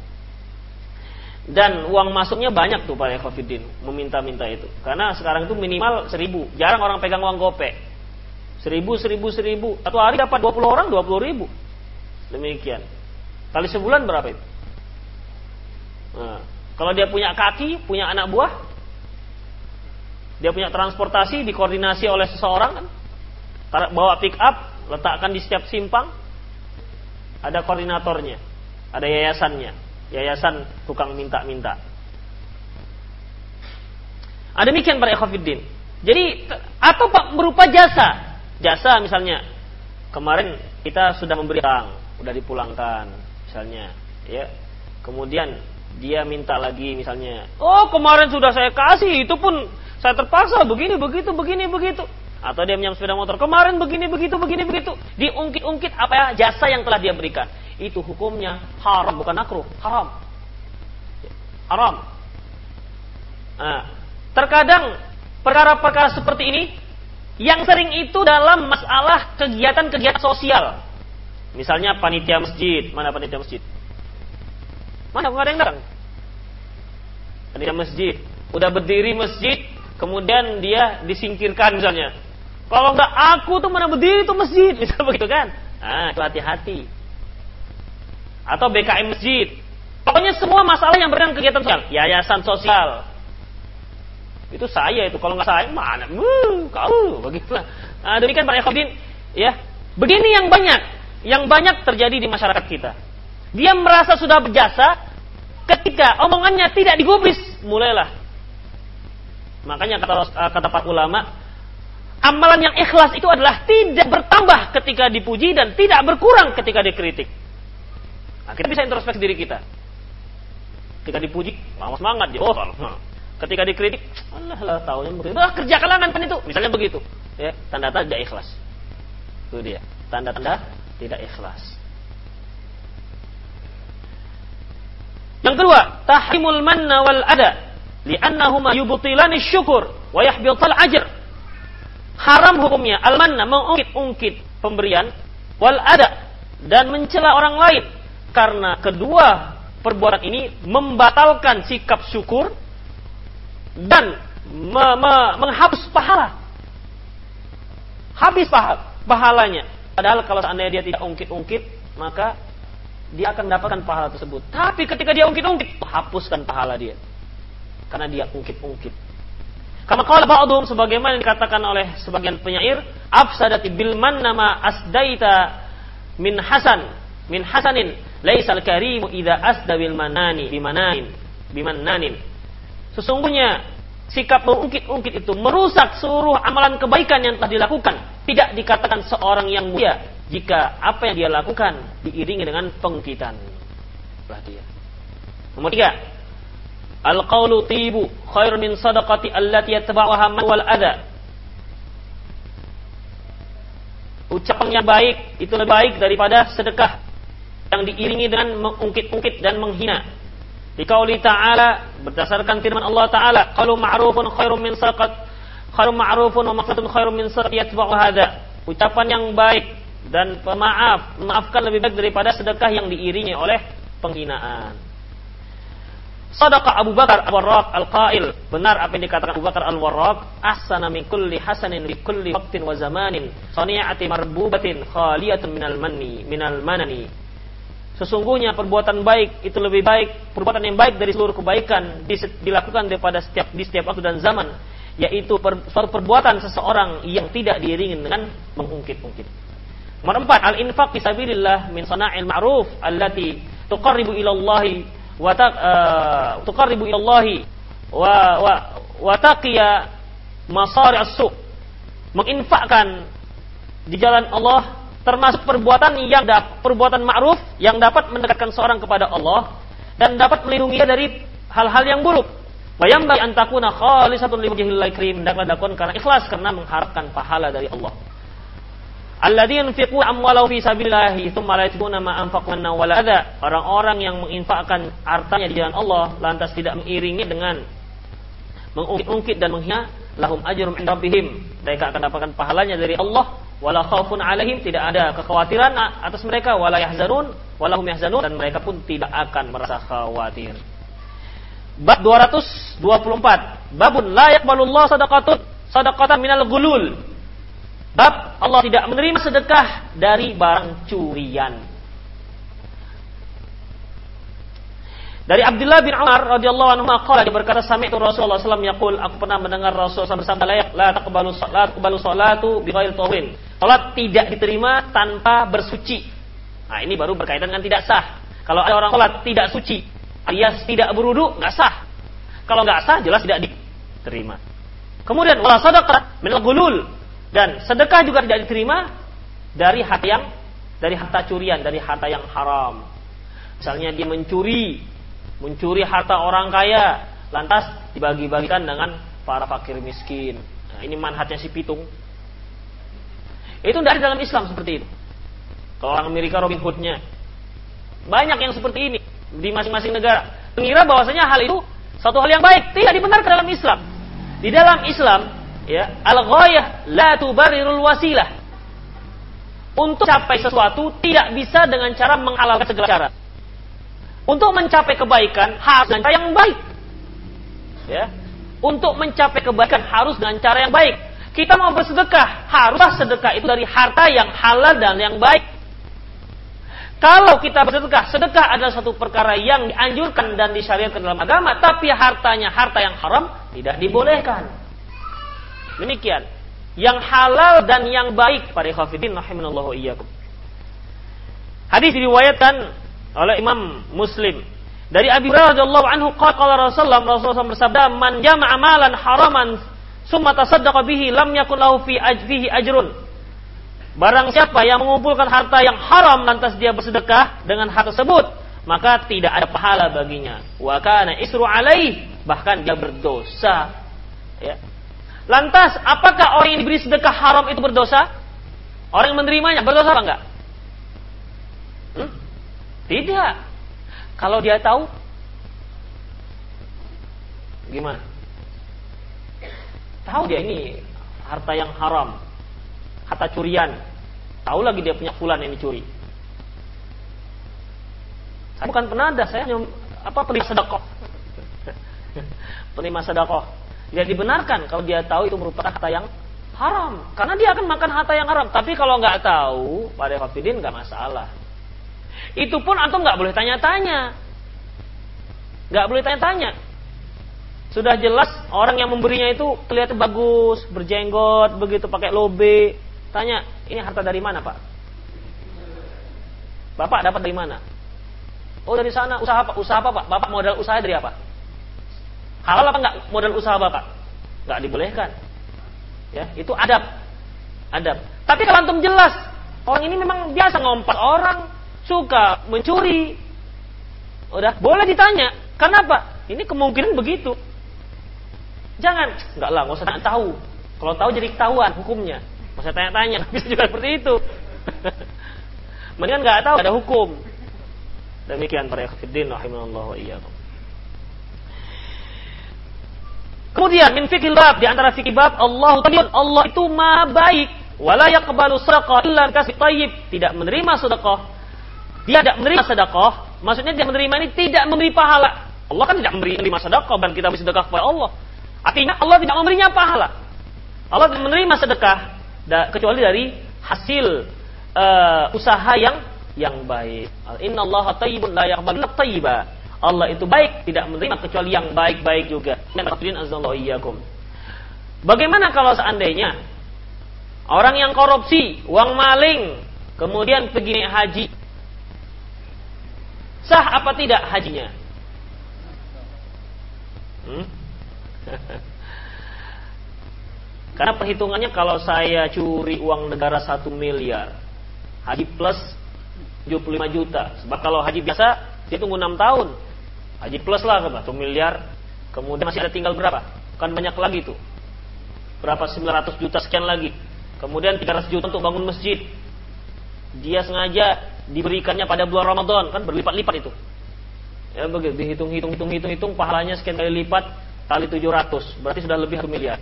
Dan uang masuknya banyak tuh Pak Ekofidin meminta-minta itu. Karena sekarang itu minimal seribu. Jarang orang pegang uang gopek. Seribu, seribu, seribu. Satu hari dapat 20 orang, 20 ribu. Demikian. Kali sebulan berapa itu? Nah, kalau dia punya kaki, punya anak buah, dia punya transportasi dikoordinasi oleh seseorang kan, bawa pick up, letakkan di setiap simpang, ada koordinatornya, ada yayasannya, yayasan tukang minta-minta. Ada demikian para ekofidin. Jadi atau berupa jasa, jasa misalnya kemarin kita sudah memberi uang, sudah dipulangkan, misalnya, ya. Kemudian dia minta lagi misalnya, oh kemarin sudah saya kasih, itu pun saya terpaksa begini begitu begini begitu. Atau dia minjam sepeda motor, kemarin begini begitu begini begitu. Diungkit-ungkit apa ya jasa yang telah dia berikan. Itu hukumnya haram bukan makruh, haram. Haram. Nah, terkadang perkara-perkara seperti ini yang sering itu dalam masalah kegiatan-kegiatan sosial. Misalnya panitia masjid, mana panitia masjid? Mana nggak ada yang datang? Panitia masjid, udah berdiri masjid, kemudian dia disingkirkan misalnya. Kalau nggak aku tuh mana berdiri tuh masjid, misalnya begitu kan? Ah, itu hati-hati. Atau BKM masjid. Pokoknya semua masalah yang berkaitan kegiatan sosial, yayasan sosial. Itu saya itu kalau nggak saya mana? Uh, kau begitu. Nah, demikian Pak Ekobin, ya. Begini yang banyak, yang banyak terjadi di masyarakat kita. Dia merasa sudah berjasa, ketika omongannya tidak digubris, mulailah Makanya kata eh, kata para ulama, amalan yang ikhlas itu adalah tidak bertambah ketika dipuji dan tidak berkurang ketika dikritik. Nah, kita bisa introspeksi diri kita. Ketika dipuji, lama semangat dia. Oh, ketika dikritik, Allah lah tahu yang begitu. Ah, kerjakanlah kan itu. Misalnya begitu. Ya, tanda-tanda tidak ikhlas. Itu dia. Tanda-tanda tidak ikhlas. Yang kedua, tahrimul manna wal ada li'annahuma yubtilani syukur wa yahbital ajr. Haram hukumnya al-manna mengungkit-ungkit pemberian wal ada dan mencela orang lain karena kedua perbuatan ini membatalkan sikap syukur dan me me menghapus pahala. Habis pahala, pahalanya. Padahal kalau seandainya dia tidak ungkit-ungkit, maka dia akan mendapatkan pahala tersebut. Tapi ketika dia ungkit-ungkit, hapuskan pahala dia karena dia ungkit-ungkit. Kama qala ba'dhum sebagaimana dikatakan oleh sebagian penyair, afsadati bil man nama asdaita min hasan min hasanin laisal karimu idza asda bil manani bimananin. Sesungguhnya sikap mengungkit-ungkit itu merusak seluruh amalan kebaikan yang telah dilakukan. Tidak dikatakan seorang yang mulia jika apa yang dia lakukan diiringi dengan pengungkitan. dia. Nomor tiga, Al-qawlu tibu khairun min sadaqati allati yatba'uha man wal adha. Ucapan yang baik itu lebih baik daripada sedekah yang diiringi dengan mengungkit-ungkit dan menghina. Di qauli ta'ala berdasarkan firman Allah Ta'ala, qalu ma'rufun khairun min sadaqat khairun ma'rufun wa maghfiratun khairun min sadaqati yatba'u hadha. Ucapan yang baik dan pemaaf, memaafkan lebih baik daripada sedekah yang diiringi oleh penghinaan. Sadaqa Abu Bakar Al-Warraq Al-Qail. Benar apa yang dikatakan Abu Bakar Al-Warraq. Ahsana min kulli hasanin li kulli waqtin wa zamanin. Sani'ati marbubatin khaliyatun minal manni. Minal manani. Sesungguhnya perbuatan baik itu lebih baik. Perbuatan yang baik dari seluruh kebaikan dilakukan daripada setiap di setiap waktu dan zaman. Yaitu per, suatu perbuatan seseorang yang tidak diiringi dengan mengungkit-ungkit. Nomor empat, al-infaq fisabilillah min sana'il ma'ruf allati tuqarribu ilallahi wa uh, tuqarribu ilallahi wa wa wa taqiya masari as-su menginfakkan di jalan Allah termasuk perbuatan yang perbuatan ma'ruf yang dapat mendekatkan seorang kepada Allah dan dapat melindungi dia dari hal-hal yang buruk. Bayam bayi antakuna khalisatun li wajhil karim hendaklah dilakukan karena ikhlas karena mengharapkan pahala dari Allah. Alladzina yunfiqu amwalahu fi sabilillah tsumma la yatbuna ma anfaqu wala adza. Orang-orang yang menginfakkan hartanya di jalan Allah lantas tidak mengiringi dengan mengungkit-ungkit dan menghina lahum ajrum inda rabbihim. Mereka akan dapatkan pahalanya dari Allah wala khaufun alaihim tidak ada kekhawatiran atas mereka wala yahzanun wala hum yahzanun dan mereka pun tidak akan merasa khawatir. Bab 224. Babun la yaqbalullahu sadaqatun sadaqatan minal gulul. Bab Allah tidak menerima sedekah dari barang curian. Dari Abdullah bin Umar radhiyallahu anhu qala dia berkata sami'tu Rasulullah alaihi wasallam aku pernah mendengar Rasulullah SAW bersabda la la taqbalu salat taqbalu salatu bi ghairi tawin. Salat tidak diterima tanpa bersuci. Nah, ini baru berkaitan dengan tidak sah. Kalau ada orang salat tidak suci, alias tidak berudu, nggak sah. Kalau nggak sah jelas tidak diterima. Kemudian wala sadaqah min gulul dan sedekah juga tidak diterima dari harta yang dari harta curian, dari harta yang haram. Misalnya dia mencuri, mencuri harta orang kaya, lantas dibagi-bagikan dengan para fakir miskin. Nah, ini manhatnya si pitung. Itu ada dalam Islam seperti itu. Kalau orang Amerika Robin Hoodnya. Banyak yang seperti ini di masing-masing negara. Mengira bahwasanya hal itu satu hal yang baik. Tidak dibenarkan dalam Islam. Di dalam Islam, ya al-ghayah la tubarirul wasilah untuk capai sesuatu tidak bisa dengan cara menghalalkan segala cara untuk mencapai kebaikan harus dengan cara yang baik ya untuk mencapai kebaikan harus dengan cara yang baik kita mau bersedekah haruslah sedekah itu dari harta yang halal dan yang baik kalau kita bersedekah, sedekah adalah satu perkara yang dianjurkan dan disyariatkan dalam agama, tapi hartanya harta yang haram tidak dibolehkan. Demikian. Yang halal dan yang baik para ikhwafidin rahimanallahu iyyakum. Hadis diriwayatkan oleh Imam Muslim dari Abi Hurairah radhiyallahu anhu qala Rasulullah Rasulullah bersabda man jama'a malan haraman summa tasaddaqa bihi lam yakun lahu fi ajfihi ajrun Barang siapa yang mengumpulkan harta yang haram lantas dia bersedekah dengan harta tersebut, maka tidak ada pahala baginya. Wa kana isru alaih, bahkan dia berdosa. Ya. Lantas, apakah orang yang diberi sedekah haram itu berdosa? Orang yang menerimanya berdosa apa enggak? Hmm? Tidak. Kalau dia tahu, gimana? Tahu dia ini harta yang haram, harta curian. Tahu lagi dia punya fulan yang dicuri. Saya bukan penada, saya hanya apa penerima sedekah. penerima sedekah tidak dibenarkan kalau dia tahu itu merupakan harta yang haram. Karena dia akan makan harta yang haram. Tapi kalau nggak tahu, pada Hafidin nggak masalah. Itu pun antum nggak boleh tanya-tanya. Nggak boleh tanya-tanya. Sudah jelas orang yang memberinya itu kelihatan bagus, berjenggot, begitu pakai lobe. Tanya, ini harta dari mana pak? Bapak dapat dari mana? Oh dari sana, usaha apa? Usaha apa pak? Bapak modal usaha dari apa? Halal apa enggak modal usaha Bapak? Enggak dibolehkan. Ya, itu adab. Adab. Tapi kalau antum jelas, orang ini memang biasa ngompat orang, suka mencuri. Udah, boleh ditanya. Kenapa? Ini kemungkinan begitu. Jangan, enggak lah, nggak usah tanya tahu. Kalau tahu jadi ketahuan hukumnya. Masa tanya-tanya, bisa juga seperti itu. Mendingan nggak tahu, ada hukum. Demikian para ikhtiddin rahimahullah wa iyyakum. Kemudian min fikih bab di antara fikih bab Allah Allah itu maha baik wala yaqbalu sadaqah illa kasih tayyib tidak menerima sedekah dia tidak menerima sedekah. Maksudnya dia menerima ini tidak memberi pahala. Allah kan tidak memberi menerima sedekah. Dan kita beri sedekah kepada Allah. Artinya Allah tidak memberinya pahala. Allah tidak menerima sedekah kecuali dari hasil uh, usaha yang yang baik. Inna Allah tayyibun la yaqbalu tayyiba. Allah itu baik, tidak menerima kecuali yang baik-baik juga. Bagaimana kalau seandainya orang yang korupsi, uang maling, kemudian pergi haji, sah apa tidak hajinya? Hmm? Karena perhitungannya kalau saya curi uang negara satu miliar, haji plus 75 juta. Sebab kalau haji biasa, dia tunggu 6 tahun. Haji plus lah satu miliar. Kemudian masih ada tinggal berapa? Kan banyak lagi tuh. Berapa 900 juta sekian lagi. kemudian 300 juta untuk bangun masjid. Dia sengaja diberikannya pada bulan Ramadan, kan berlipat-lipat itu. Ya begitu dihitung hitung hitung hitung hitung pahalanya sekian kali lipat kali 700, berarti sudah lebih 1 miliar.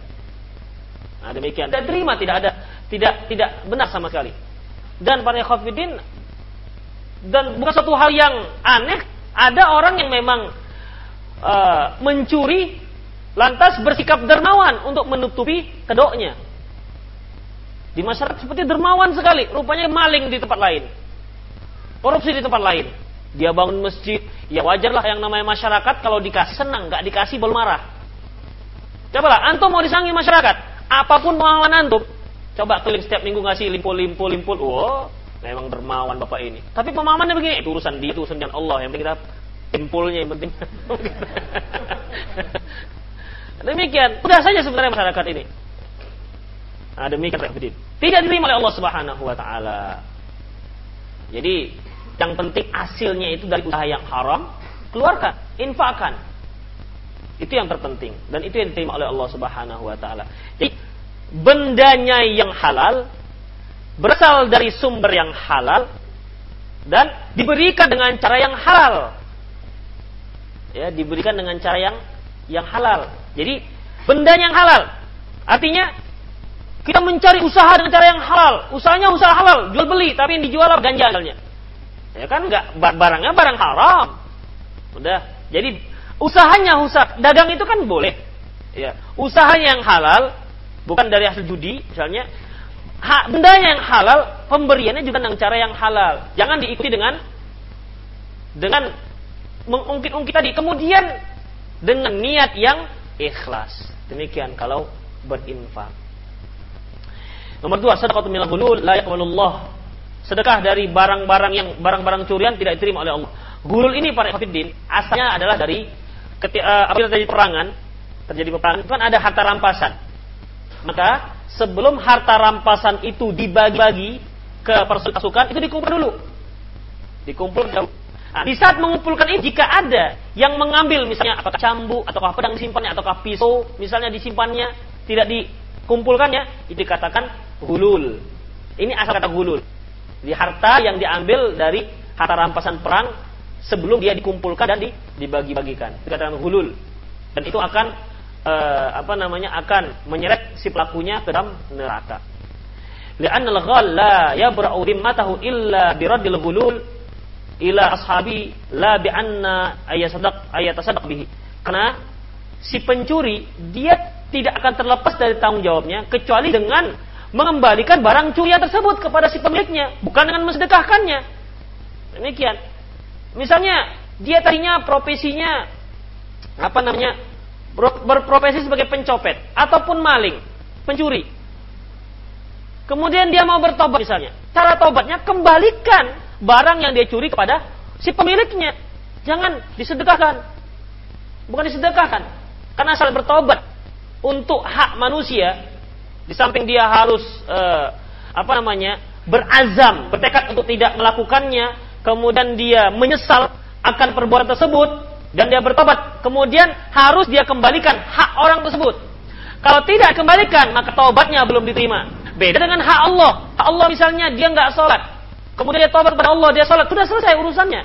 Nah, demikian. Dan terima tidak ada tidak tidak benar sama sekali. Dan para khafidin dan bukan suatu hal yang aneh, ada orang yang memang uh, mencuri lantas bersikap dermawan untuk menutupi kedoknya. Di masyarakat seperti dermawan sekali, rupanya maling di tempat lain. Korupsi di tempat lain. Dia bangun masjid, ya wajarlah yang namanya masyarakat kalau dikasih senang, nggak dikasih baru marah. Coba lah, antum mau disangi masyarakat, apa pun pengalaman antum, coba keliling setiap minggu ngasih limpul, limpul, limpul, wow, memang dermawan bapak ini. Tapi pemahamannya begini, itu urusan dia, itu urusan dengan Allah, yang penting kita limpulnya yang penting. Demikian, mudah saja sebenarnya masyarakat ini. Nah, demikian Tidak diterima oleh Allah Subhanahu wa taala. Jadi, yang penting hasilnya itu dari usaha yang haram, keluarkan, infakkan. Itu yang terpenting dan itu yang diterima oleh Allah Subhanahu wa taala. Jadi, bendanya yang halal berasal dari sumber yang halal dan diberikan dengan cara yang halal. Ya, diberikan dengan cara yang yang halal. Jadi, benda yang halal. Artinya kita mencari usaha dengan cara yang halal. Usahanya usaha halal, jual beli, tapi yang dijual ganja misalnya. Ya kan enggak barangnya barang haram. Udah. Jadi usahanya usaha dagang itu kan boleh. Ya, usaha yang halal bukan dari hasil judi misalnya. Ha, bendanya yang halal, pemberiannya juga dengan cara yang halal. Jangan diikuti dengan dengan mengungkit-ungkit tadi. Kemudian dengan niat yang ikhlas. Demikian kalau berinfak. Nomor dua, sedekah minal gulul la. Sedekah dari barang-barang yang barang-barang curian tidak diterima oleh Allah. Gulul ini para kafirin asalnya adalah dari ketika uh, apabila terjadi perangan, terjadi peperangan itu kan ada harta rampasan. Maka sebelum harta rampasan itu dibagi-bagi ke pasukan itu dikumpul dulu. Dikumpul dulu. Nah, di saat mengumpulkan ini jika ada yang mengambil misalnya apakah cambuk ataukah pedang disimpannya ataukah pisau misalnya disimpannya tidak dikumpulkannya itu dikatakan hulul. Ini asal kata hulul. Di harta yang diambil dari harta rampasan perang sebelum dia dikumpulkan dan dibagi-bagikan. Dikatakan hulul. Dan itu akan uh, apa namanya akan menyeret si pelakunya ke dalam neraka. Li'anna al-ghal la yabra'u dhimmatahu illa biraddil hulul ila ashabi la bi'anna ayasadaq ayatasadaq bihi. Karena si pencuri dia tidak akan terlepas dari tanggung jawabnya kecuali dengan mengembalikan barang curian tersebut kepada si pemiliknya, bukan dengan mensedekahkannya. Demikian. Misalnya dia tadinya profesinya apa namanya berprofesi sebagai pencopet ataupun maling, pencuri. Kemudian dia mau bertobat misalnya. Cara tobatnya kembalikan barang yang dia curi kepada si pemiliknya. Jangan disedekahkan. Bukan disedekahkan. Karena asal bertobat untuk hak manusia di samping dia harus uh, apa namanya berazam, bertekad untuk tidak melakukannya, kemudian dia menyesal akan perbuatan tersebut dan dia bertobat, kemudian harus dia kembalikan hak orang tersebut. Kalau tidak kembalikan, maka taubatnya belum diterima. Beda dengan hak Allah. Hak Allah misalnya dia nggak sholat, kemudian dia tobat kepada Allah, dia sholat, sudah selesai urusannya.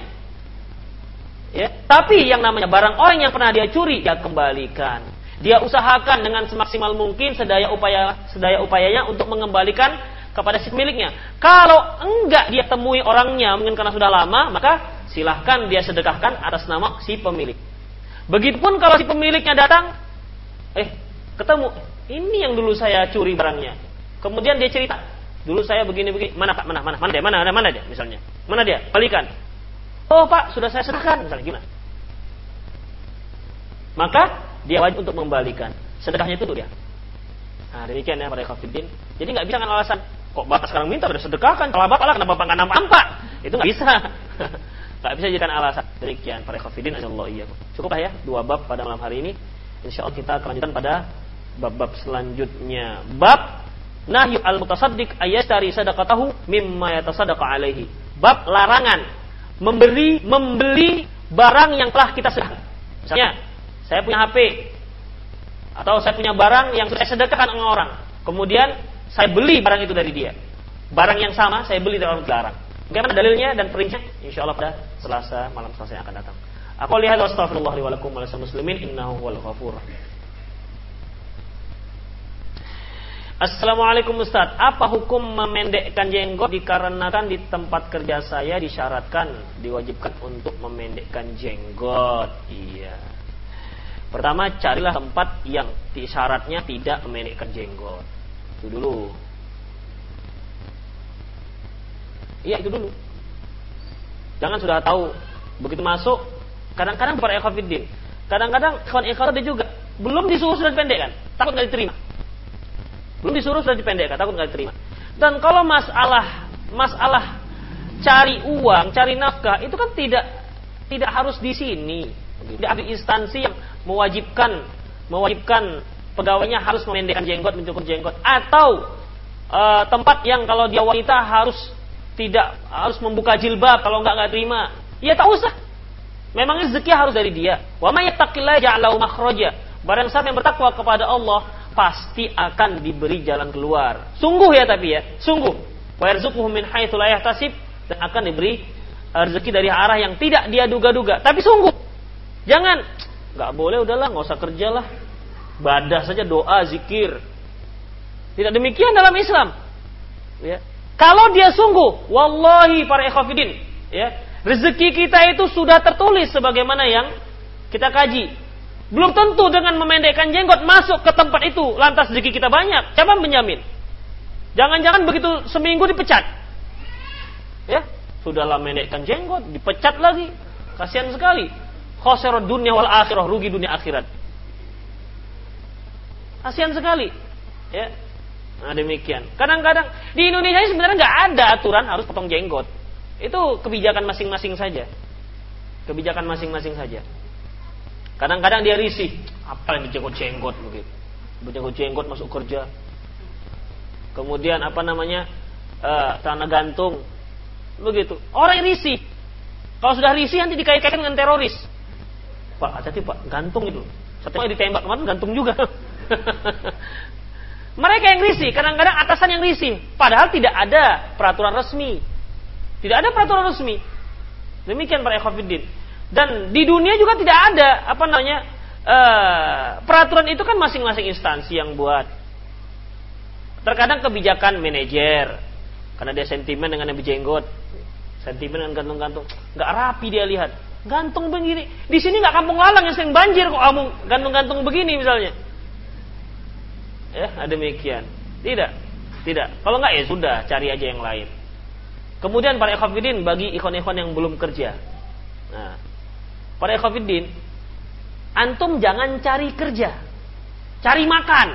Ya, tapi yang namanya barang orang yang pernah dia curi, dia kembalikan. Dia usahakan dengan semaksimal mungkin sedaya upaya sedaya upayanya untuk mengembalikan kepada si pemiliknya. Kalau enggak dia temui orangnya mungkin karena sudah lama, maka silahkan dia sedekahkan atas nama si pemilik. Begitupun kalau si pemiliknya datang, eh ketemu, ini yang dulu saya curi barangnya. Kemudian dia cerita, dulu saya begini-begini, mana pak, mana, mana, mana dia, mana, mana, mana dia, misalnya, mana dia, balikan. Oh pak, sudah saya sedekahkan, misalnya gimana? Maka dia wajib untuk mengembalikan. Sedekahnya itu dia. Nah, demikian ya para kafirin. Jadi nggak bisa kan alasan kok bapak sekarang minta udah sedekahkan? Kalau bapak lah kenapa bapak nggak nampak? Itu nggak bisa. Nggak bisa jadikan alasan. Demikian para kafirin Allah iya. Cukup lah ya dua bab pada malam hari ini. Insya Allah kita akan lanjutkan pada bab-bab selanjutnya. Bab nahyu al mutasaddiq ayastari sadaqatahu mimma yatasaddaqa alaihi. Bab larangan memberi membeli barang yang telah kita sedekahkan. Misalnya saya punya HP atau saya punya barang yang saya sedekahkan dengan orang. Kemudian saya beli barang itu dari dia. Barang yang sama saya beli dari orang dilarang. Bagaimana dalilnya dan perincian? Insya Allah pada Selasa malam Selasa yang akan datang. Aku lihat astagfirullah wa lakum muslimin innahu wal ghafur. Assalamualaikum Ustaz, apa hukum memendekkan jenggot dikarenakan di tempat kerja saya disyaratkan diwajibkan untuk memendekkan jenggot? Iya. Pertama, carilah tempat yang syaratnya tidak memendekkan jenggot. Itu dulu. Iya, itu dulu. Jangan sudah tahu begitu masuk, kadang-kadang para ekofidin, kadang-kadang kawan ikhwan dia juga belum disuruh sudah dipendekkan, takut nggak diterima. Belum disuruh sudah dipendekkan, takut nggak diterima. Dan kalau masalah masalah cari uang, cari nafkah itu kan tidak tidak harus di sini. Tidak ada instansi yang mewajibkan mewajibkan pegawainya harus memendekkan jenggot, mencukur jenggot atau uh, tempat yang kalau dia wanita harus tidak harus membuka jilbab kalau nggak nggak terima. Ya tak usah. Memang rezeki harus dari dia. Wa may yattaqillaha ja'alahu makhraja. Barang siapa yang bertakwa kepada Allah, pasti akan diberi jalan keluar. Sungguh ya tapi ya, sungguh. Wa yarzuquhu min haitsu la yahtasib dan akan diberi eh, rezeki dari arah yang tidak dia duga-duga. Tapi sungguh. Jangan nggak boleh udahlah, nggak usah kerjalah. Badah saja doa, zikir. Tidak demikian dalam Islam. Ya. Kalau dia sungguh, wallahi para ikhwafidin, ya, rezeki kita itu sudah tertulis sebagaimana yang kita kaji belum tentu dengan memendekkan jenggot masuk ke tempat itu lantas rezeki kita banyak. Siapa menjamin? Jangan-jangan begitu seminggu dipecat. Ya, sudahlah mendekkan jenggot, dipecat lagi. Kasihan sekali. Khosirah dunia wal akhirah, rugi dunia akhirat. Kasihan sekali. Ya. Nah demikian. Kadang-kadang di Indonesia sebenarnya nggak ada aturan harus potong jenggot. Itu kebijakan masing-masing saja. Kebijakan masing-masing saja. Kadang-kadang dia risih, apa yang dijenggot-jenggot begitu. Berjenggot-jenggot masuk kerja. Kemudian apa namanya? Uh, tanah gantung. Begitu. Orang risih. Kalau sudah risih nanti dikait-kaitkan dengan teroris. Pak, hati-hati Pak, gantung itu. Satu yang ditembak kemarin gantung juga. Mereka yang risih, kadang-kadang atasan yang risih. Padahal tidak ada peraturan resmi. Tidak ada peraturan resmi. Demikian para ekofidin. Dan di dunia juga tidak ada apa namanya uh, peraturan itu kan masing-masing instansi yang buat. Terkadang kebijakan manajer karena dia sentimen dengan yang berjenggot, sentimen dengan gantung-gantung, nggak rapi dia lihat, gantung begini. Di sini nggak kampung lalang yang sering banjir kok kamu gantung-gantung begini misalnya. Ya, ada demikian. Tidak, tidak. Kalau nggak ya sudah, cari aja yang lain. Kemudian para ikhwafidin bagi ikhwan-ikhwan yang belum kerja. Nah, Para ikhwatiddin, antum jangan cari kerja. Cari makan.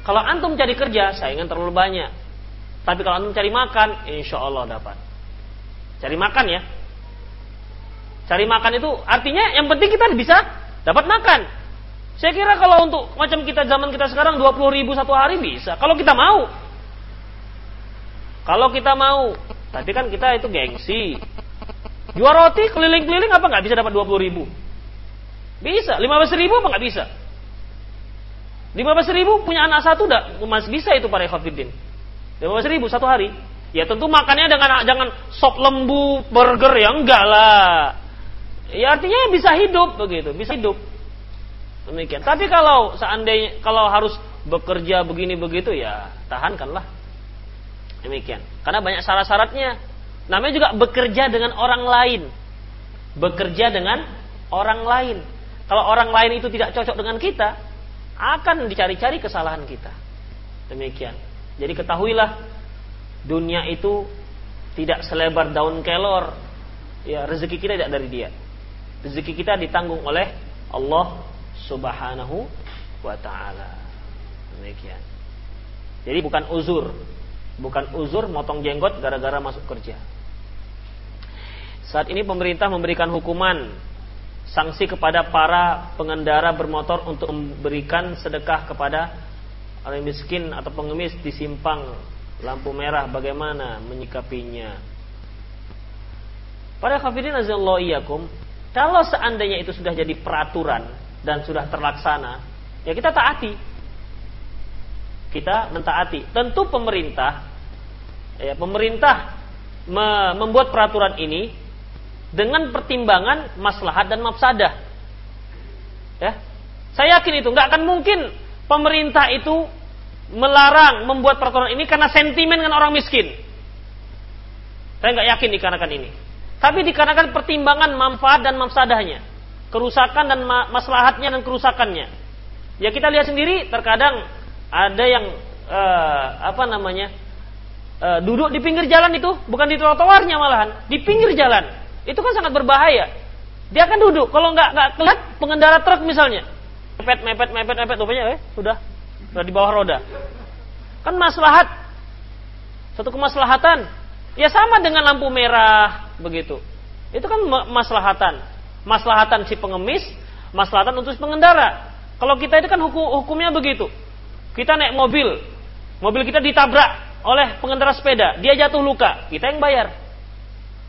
Kalau antum cari kerja, saingan terlalu banyak. Tapi kalau antum cari makan, insya Allah dapat. Cari makan ya. Cari makan itu artinya yang penting kita bisa dapat makan. Saya kira kalau untuk macam kita zaman kita sekarang 20 ribu satu hari bisa. Kalau kita mau. Kalau kita mau. Tapi kan kita itu gengsi. Jual roti keliling-keliling apa nggak bisa dapat 20 ribu? Bisa. 15 ribu apa nggak bisa? 15 ribu punya anak satu udah masih bisa itu para ikhwatiddin. 15 ribu satu hari. Ya tentu makannya dengan jangan sop lembu, burger ya enggak lah. Ya artinya bisa hidup begitu, bisa hidup. Demikian. Tapi kalau seandainya kalau harus bekerja begini begitu ya tahankanlah. Demikian. Karena banyak syarat-syaratnya. Namanya juga bekerja dengan orang lain. Bekerja dengan orang lain. Kalau orang lain itu tidak cocok dengan kita, akan dicari-cari kesalahan kita. Demikian. Jadi ketahuilah dunia itu tidak selebar daun kelor. Ya, rezeki kita tidak dari dia. Rezeki kita ditanggung oleh Allah Subhanahu wa taala. Demikian. Jadi bukan uzur. Bukan uzur motong jenggot gara-gara masuk kerja. Saat ini pemerintah memberikan hukuman sanksi kepada para pengendara bermotor untuk memberikan sedekah kepada orang miskin atau pengemis di simpang lampu merah bagaimana menyikapinya Pada kafirin azallahu kalau seandainya itu sudah jadi peraturan dan sudah terlaksana ya kita taati kita mentaati. Tentu pemerintah ya, pemerintah me membuat peraturan ini dengan pertimbangan maslahat dan mafsadah. Ya. Saya yakin itu nggak akan mungkin pemerintah itu melarang membuat peraturan ini karena sentimen dengan orang miskin. Saya nggak yakin dikarenakan ini. Tapi dikarenakan pertimbangan manfaat dan mafsadahnya. Kerusakan dan ma maslahatnya dan kerusakannya. Ya kita lihat sendiri terkadang ada yang uh, apa namanya? Uh, duduk di pinggir jalan itu, bukan di trotoarnya malahan, di pinggir jalan. Itu kan sangat berbahaya. Dia akan duduk, kalau nggak nggak kelihatan pengendara truk misalnya, mepet mepet mepet mepet, rupanya eh sudah sudah di bawah roda. Kan maslahat, satu kemaslahatan Ya sama dengan lampu merah begitu. Itu kan maslahatan. Maslahatan si pengemis, maslahatan untuk pengendara. Kalau kita itu kan hukum, hukumnya begitu. Kita naik mobil, mobil kita ditabrak oleh pengendara sepeda, dia jatuh luka, kita yang bayar.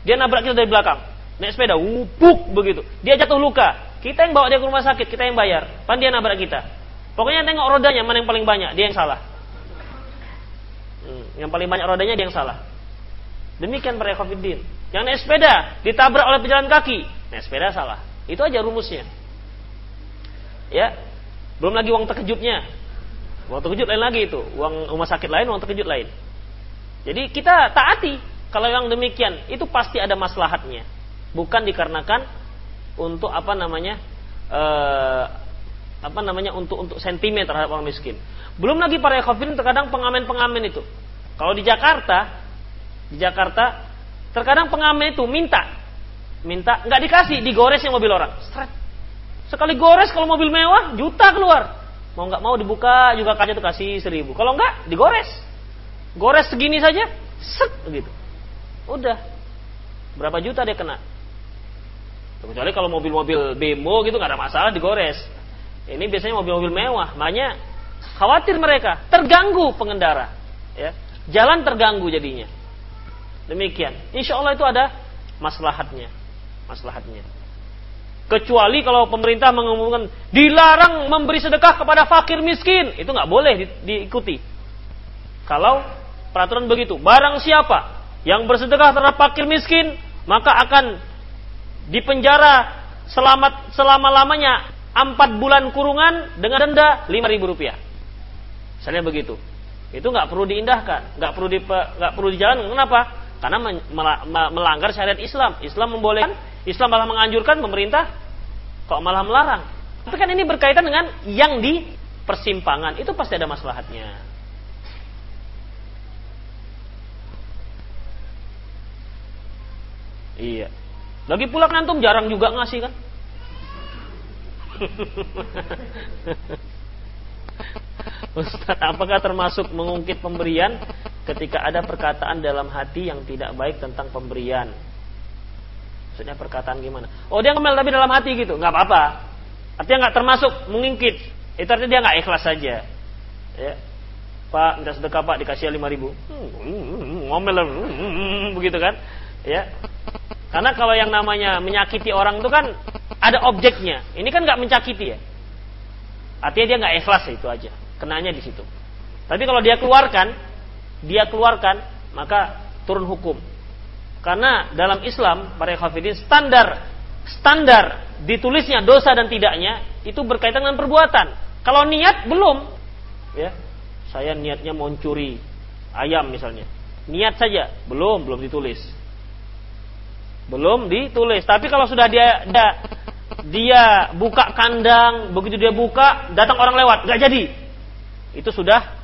Dia nabrak kita dari belakang, naik sepeda, wupuk begitu. Dia jatuh luka, kita yang bawa dia ke rumah sakit, kita yang bayar. Pan dia nabrak kita. Pokoknya tengok rodanya mana yang paling banyak, dia yang salah. Hmm, yang paling banyak rodanya dia yang salah. Demikian para ekofidin. Yang naik sepeda ditabrak oleh pejalan kaki, naik sepeda salah. Itu aja rumusnya. Ya, belum lagi uang terkejutnya. Uang terkejut lain lagi itu, uang rumah sakit lain, uang terkejut lain. Jadi kita taati kalau yang demikian itu pasti ada maslahatnya, bukan dikarenakan untuk apa namanya eh, apa namanya untuk untuk sentimen terhadap orang miskin. Belum lagi para ekofidin terkadang pengamen-pengamen itu. Kalau di Jakarta di Jakarta terkadang pengamen itu minta. Minta nggak dikasih digoresnya mobil orang. Stret. sekali gores kalau mobil mewah juta keluar. Mau nggak mau dibuka juga kaca tuh kasih seribu. Kalau nggak digores. Gores segini saja set begitu udah. Berapa juta dia kena? Kecuali kalau mobil-mobil bemo gitu nggak ada masalah digores. Ini biasanya mobil-mobil mewah. Makanya khawatir mereka. Terganggu pengendara ya. Jalan terganggu jadinya Demikian. Insya Allah itu ada maslahatnya. Maslahatnya. Kecuali kalau pemerintah mengumumkan dilarang memberi sedekah kepada fakir miskin, itu nggak boleh di, diikuti. Kalau peraturan begitu, barang siapa yang bersedekah terhadap fakir miskin, maka akan dipenjara selamat selama lamanya empat bulan kurungan dengan denda lima ribu rupiah. Misalnya begitu. Itu nggak perlu diindahkan, nggak perlu di, nggak perlu dijalankan. Kenapa? Karena melanggar syariat Islam. Islam membolehkan, Islam malah menganjurkan, pemerintah kok malah melarang. Tapi kan ini berkaitan dengan yang di persimpangan, itu pasti ada maslahatnya. Iya. Lagi pula kan jarang juga ngasih kan? Ustaz, apakah termasuk mengungkit pemberian ketika ada perkataan dalam hati yang tidak baik tentang pemberian. Maksudnya perkataan gimana? Oh dia ngomel tapi dalam hati gitu, nggak apa-apa. Artinya nggak termasuk mengingkit. Itu artinya dia nggak ikhlas saja. Ya. Pak minta sedekah pak dikasih lima ribu. Hmm, ngomel hmm, begitu kan? Ya. Karena kalau yang namanya menyakiti orang itu kan ada objeknya. Ini kan nggak menyakiti ya. Artinya dia nggak ikhlas itu aja. Kenanya di situ. Tapi kalau dia keluarkan, dia keluarkan, maka turun hukum. Karena dalam Islam, para khafidin, standar standar ditulisnya dosa dan tidaknya itu berkaitan dengan perbuatan. Kalau niat belum, ya, saya niatnya mau curi ayam misalnya, niat saja belum belum ditulis, belum ditulis. Tapi kalau sudah dia dia, dia buka kandang, begitu dia buka, datang orang lewat, nggak jadi, itu sudah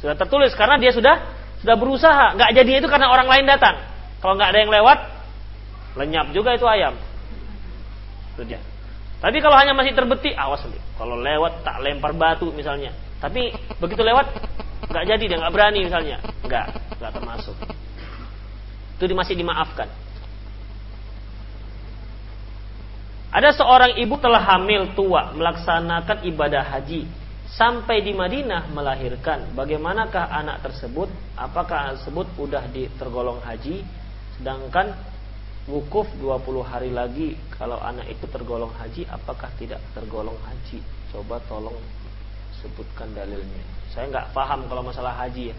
sudah tertulis karena dia sudah sudah berusaha. Nggak jadi itu karena orang lain datang. Kalau nggak ada yang lewat, lenyap juga itu ayam. Itu dia. Tapi kalau hanya masih terbetik, awas nanti. Kalau lewat tak lempar batu misalnya. Tapi begitu lewat nggak jadi dia nggak berani misalnya. Nggak, nggak termasuk. Itu masih dimaafkan. Ada seorang ibu telah hamil tua melaksanakan ibadah haji sampai di Madinah melahirkan. Bagaimanakah anak tersebut? Apakah anak tersebut sudah tergolong haji? Sedangkan wukuf 20 hari lagi kalau anak itu tergolong haji apakah tidak tergolong haji? Coba tolong Sebutkan dalilnya. Saya nggak paham kalau masalah haji ya.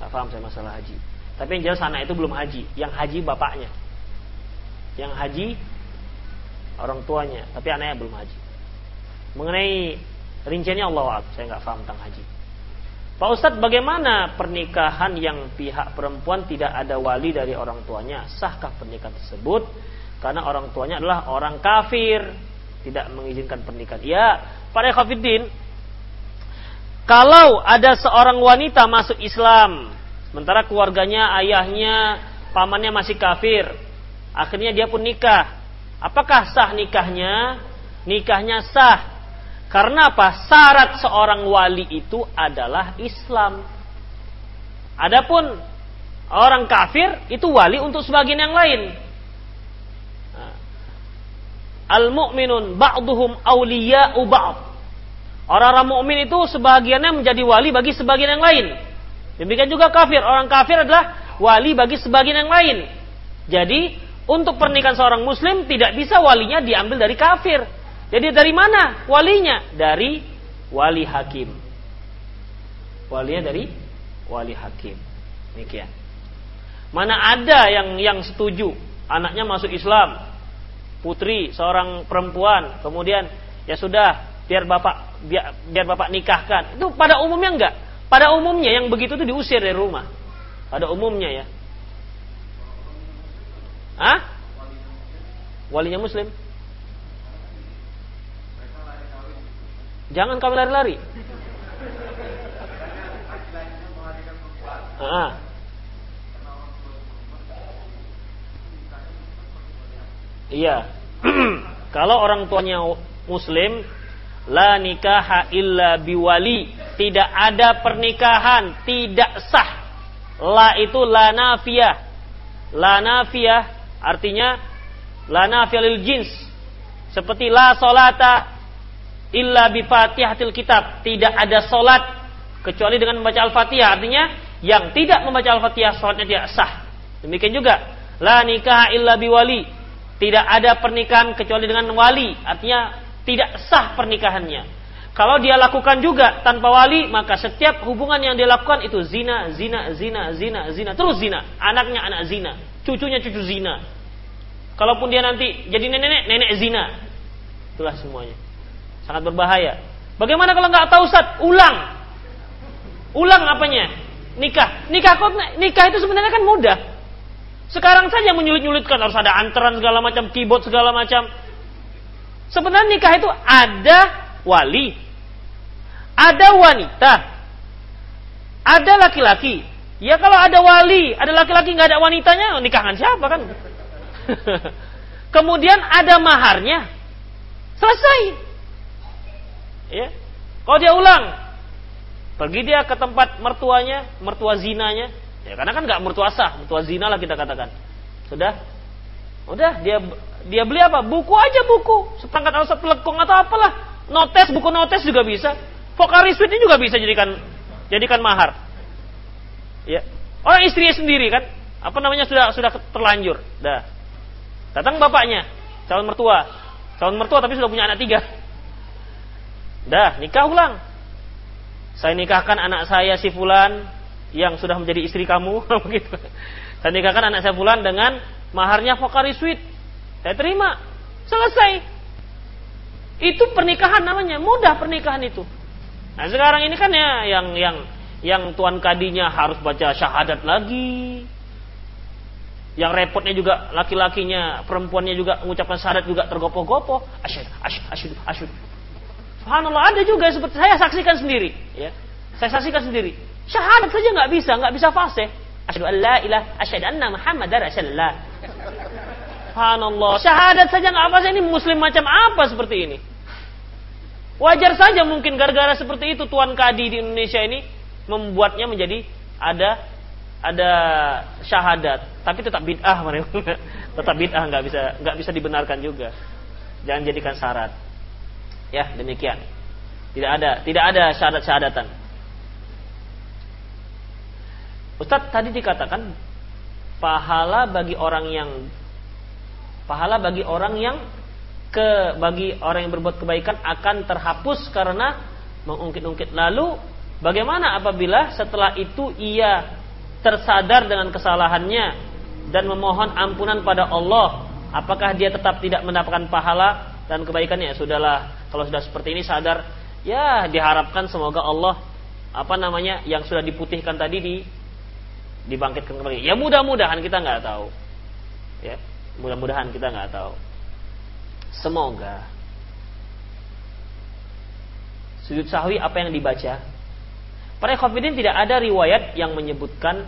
Nggak paham saya masalah haji. Tapi yang jelas anak itu belum haji. Yang haji bapaknya. Yang haji orang tuanya. Tapi anaknya belum haji. Mengenai rinciannya Allah saya nggak paham tentang haji. Pak Ustadz bagaimana pernikahan yang pihak perempuan tidak ada wali dari orang tuanya? Sahkah pernikahan tersebut? Karena orang tuanya adalah orang kafir. Tidak mengizinkan pernikahan. Ya, pada Khafiddin. Kalau ada seorang wanita masuk Islam. Sementara keluarganya, ayahnya, pamannya masih kafir. Akhirnya dia pun nikah. Apakah sah nikahnya? Nikahnya sah karena apa? Syarat seorang wali itu adalah Islam. Adapun orang kafir itu wali untuk sebagian yang lain. Al-mu'minun ba'duhum awliya'u ba'd. Orang-orang mukmin itu sebagiannya menjadi wali bagi sebagian yang lain. Demikian juga kafir. Orang kafir adalah wali bagi sebagian yang lain. Jadi, untuk pernikahan seorang muslim tidak bisa walinya diambil dari kafir. Jadi dari mana walinya? Dari wali hakim. Walinya dari wali hakim. Demikian. Mana ada yang yang setuju anaknya masuk Islam, putri seorang perempuan, kemudian ya sudah biar bapak biar, biar bapak nikahkan. Itu pada umumnya enggak. Pada umumnya yang begitu itu diusir dari rumah. Pada umumnya ya. Hah? Walinya muslim. Jangan kami lari-lari. Ah. Iya. Kalau orang tuanya muslim, la nikaha illa biwali. Tidak ada pernikahan, tidak sah. La itu la nafiyah. La nafiyah artinya la nafiyah lil jins. Seperti la solata illa bi fatihatil kitab. Tidak ada solat kecuali dengan membaca Al-Fatihah. Artinya yang tidak membaca Al-Fatihah solatnya tidak sah. Demikian juga la nikah illa bi wali. Tidak ada pernikahan kecuali dengan wali. Artinya tidak sah pernikahannya. Kalau dia lakukan juga tanpa wali, maka setiap hubungan yang dia lakukan itu zina, zina, zina, zina, zina, terus zina. Anaknya anak zina, cucunya cucu zina. Kalaupun dia nanti jadi nenek, nenek zina. Itulah semuanya. Sangat berbahaya. Bagaimana kalau nggak tahu Ustaz? Ulang. Ulang apanya? Nikah. Nikah kok nikah itu sebenarnya kan mudah. Sekarang saja menyulit-nyulitkan harus ada antaran segala macam, keyboard segala macam. Sebenarnya nikah itu ada wali, ada wanita, ada laki-laki. Ya kalau ada wali, ada laki-laki nggak ada wanitanya, nikahan siapa kan? Kemudian ada maharnya, selesai. Ya. Kalau dia ulang, pergi dia ke tempat mertuanya, mertua zinanya. Ya karena kan nggak mertua sah, mertua zina lah kita katakan. Sudah, udah dia dia beli apa? Buku aja buku, seperangkat alat pelekung atau apalah. Notes, buku notes juga bisa. Vokari suite juga bisa jadikan jadikan mahar. Ya. Orang istrinya sendiri kan, apa namanya sudah sudah terlanjur. Dah. Datang bapaknya, calon mertua. Calon mertua tapi sudah punya anak tiga. Dah, nikah ulang. Saya nikahkan anak saya si fulan yang sudah menjadi istri kamu begitu. Saya nikahkan anak saya fulan dengan maharnya Fokari Sweet. Saya terima. Selesai. Itu pernikahan namanya, mudah pernikahan itu. Nah, sekarang ini kan ya yang yang yang tuan kadinya harus baca syahadat lagi. Yang repotnya juga laki-lakinya, perempuannya juga mengucapkan syahadat juga tergopoh-gopoh. Asyhadu, asyhadu, asyhadu. Subhanallah ada juga seperti saya saksikan sendiri, ya. Saya saksikan sendiri. Syahadat saja nggak bisa, nggak bisa fasih. Asyhadu an la ilaha asyhadu anna Muhammadar Rasulullah. Subhanallah. Syahadat saja nggak fasih ini muslim macam apa seperti ini? Wajar saja mungkin gara-gara seperti itu tuan kadi di Indonesia ini membuatnya menjadi ada ada syahadat, tapi tetap bid'ah tetap bid'ah nggak bisa nggak bisa dibenarkan juga. Jangan jadikan syarat. Ya, demikian. Tidak ada, tidak ada syahadat-syahadatan. Ustadz tadi dikatakan pahala bagi orang yang pahala bagi orang yang ke bagi orang yang berbuat kebaikan akan terhapus karena mengungkit-ungkit. Lalu bagaimana apabila setelah itu ia tersadar dengan kesalahannya dan memohon ampunan pada Allah? Apakah dia tetap tidak mendapatkan pahala dan kebaikannya? Ya sudahlah, kalau sudah seperti ini sadar, ya diharapkan semoga Allah apa namanya yang sudah diputihkan tadi di dibangkitkan kembali. Ya mudah-mudahan kita nggak tahu. Ya, mudah-mudahan kita nggak tahu. Semoga sujud sahwi apa yang dibaca. Para khafidin tidak ada riwayat yang menyebutkan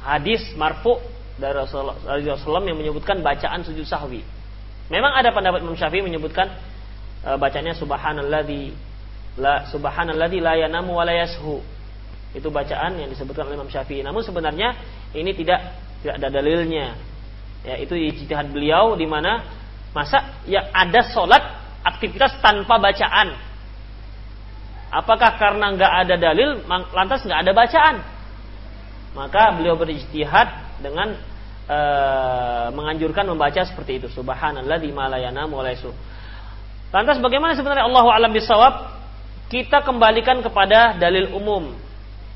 hadis marfu dari Rasulullah SAW yang menyebutkan bacaan sujud sahwi. Memang ada pendapat Imam Syafi'i menyebutkan e, bacanya subhanalladzi la subhanalladzi la yanamu. Itu bacaan yang disebutkan oleh Imam Syafi'i. Namun sebenarnya ini tidak tidak ada dalilnya. Ya, itu ijtihad beliau di mana masa ya ada sholat aktivitas tanpa bacaan Apakah karena nggak ada dalil, lantas nggak ada bacaan? Maka beliau berijtihad dengan e, menganjurkan membaca seperti itu. Subhanallah di malayana mulaisu. Lantas bagaimana sebenarnya Allah alam bisawab? Kita kembalikan kepada dalil umum,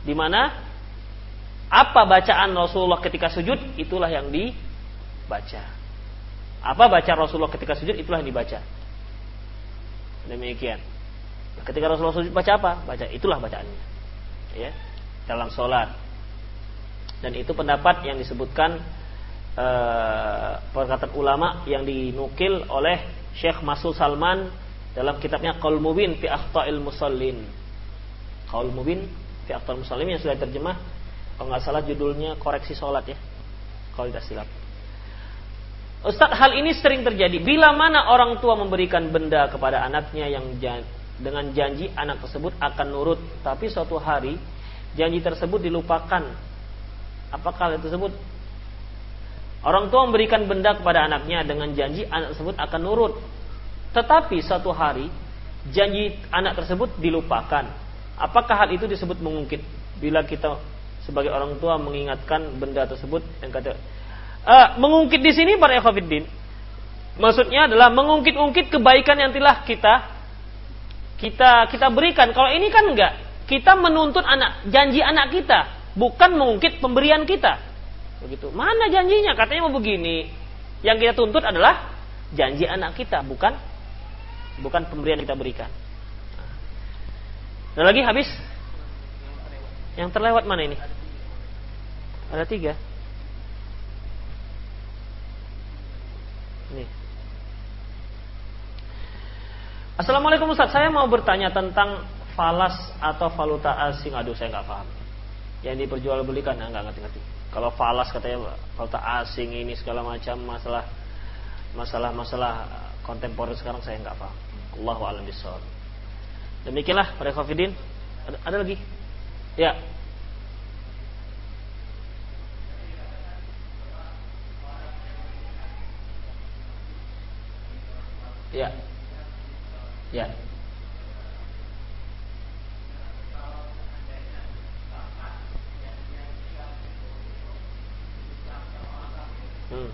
di mana apa bacaan Rasulullah ketika sujud itulah yang dibaca. Apa baca Rasulullah ketika sujud itulah yang dibaca. Demikian. Ketika Rasulullah sujud baca apa? Baca itulah bacaannya. Ya, dalam sholat. Dan itu pendapat yang disebutkan uh, perkataan ulama yang dinukil oleh Syekh Masul Salman dalam kitabnya Qaul Mubin fi Akhta'il Musallin. Qaul Mubin fi Akhta'il Musallin yang sudah terjemah kalau nggak salah judulnya koreksi sholat ya. Kalau tidak silap. Ustadz hal ini sering terjadi bila mana orang tua memberikan benda kepada anaknya yang dengan janji anak tersebut akan nurut, tapi suatu hari janji tersebut dilupakan. Apakah hal tersebut? Orang tua memberikan benda kepada anaknya dengan janji anak tersebut akan nurut. Tetapi suatu hari janji anak tersebut dilupakan. Apakah hal itu disebut mengungkit? Bila kita sebagai orang tua mengingatkan benda tersebut yang kata uh, mengungkit di sini para ekofidin maksudnya adalah mengungkit-ungkit kebaikan yang telah kita kita kita berikan. Kalau ini kan enggak. Kita menuntut anak janji anak kita, bukan mengungkit pemberian kita. Begitu. Mana janjinya? Katanya mau begini. Yang kita tuntut adalah janji anak kita, bukan bukan pemberian kita berikan. Dan lagi habis? Yang terlewat mana ini? Ada tiga. Ini. Assalamualaikum Ustaz, saya mau bertanya tentang falas atau valuta asing. Aduh, saya nggak paham. Yang diperjualbelikan, nggak ngerti-ngerti. Kalau falas katanya valuta asing ini segala macam masalah masalah masalah kontemporer sekarang saya nggak paham. Allahu a'lam bishawab. Demikianlah para khafidin. Ada, ada lagi? Ya. Ya. Ya. Hmm.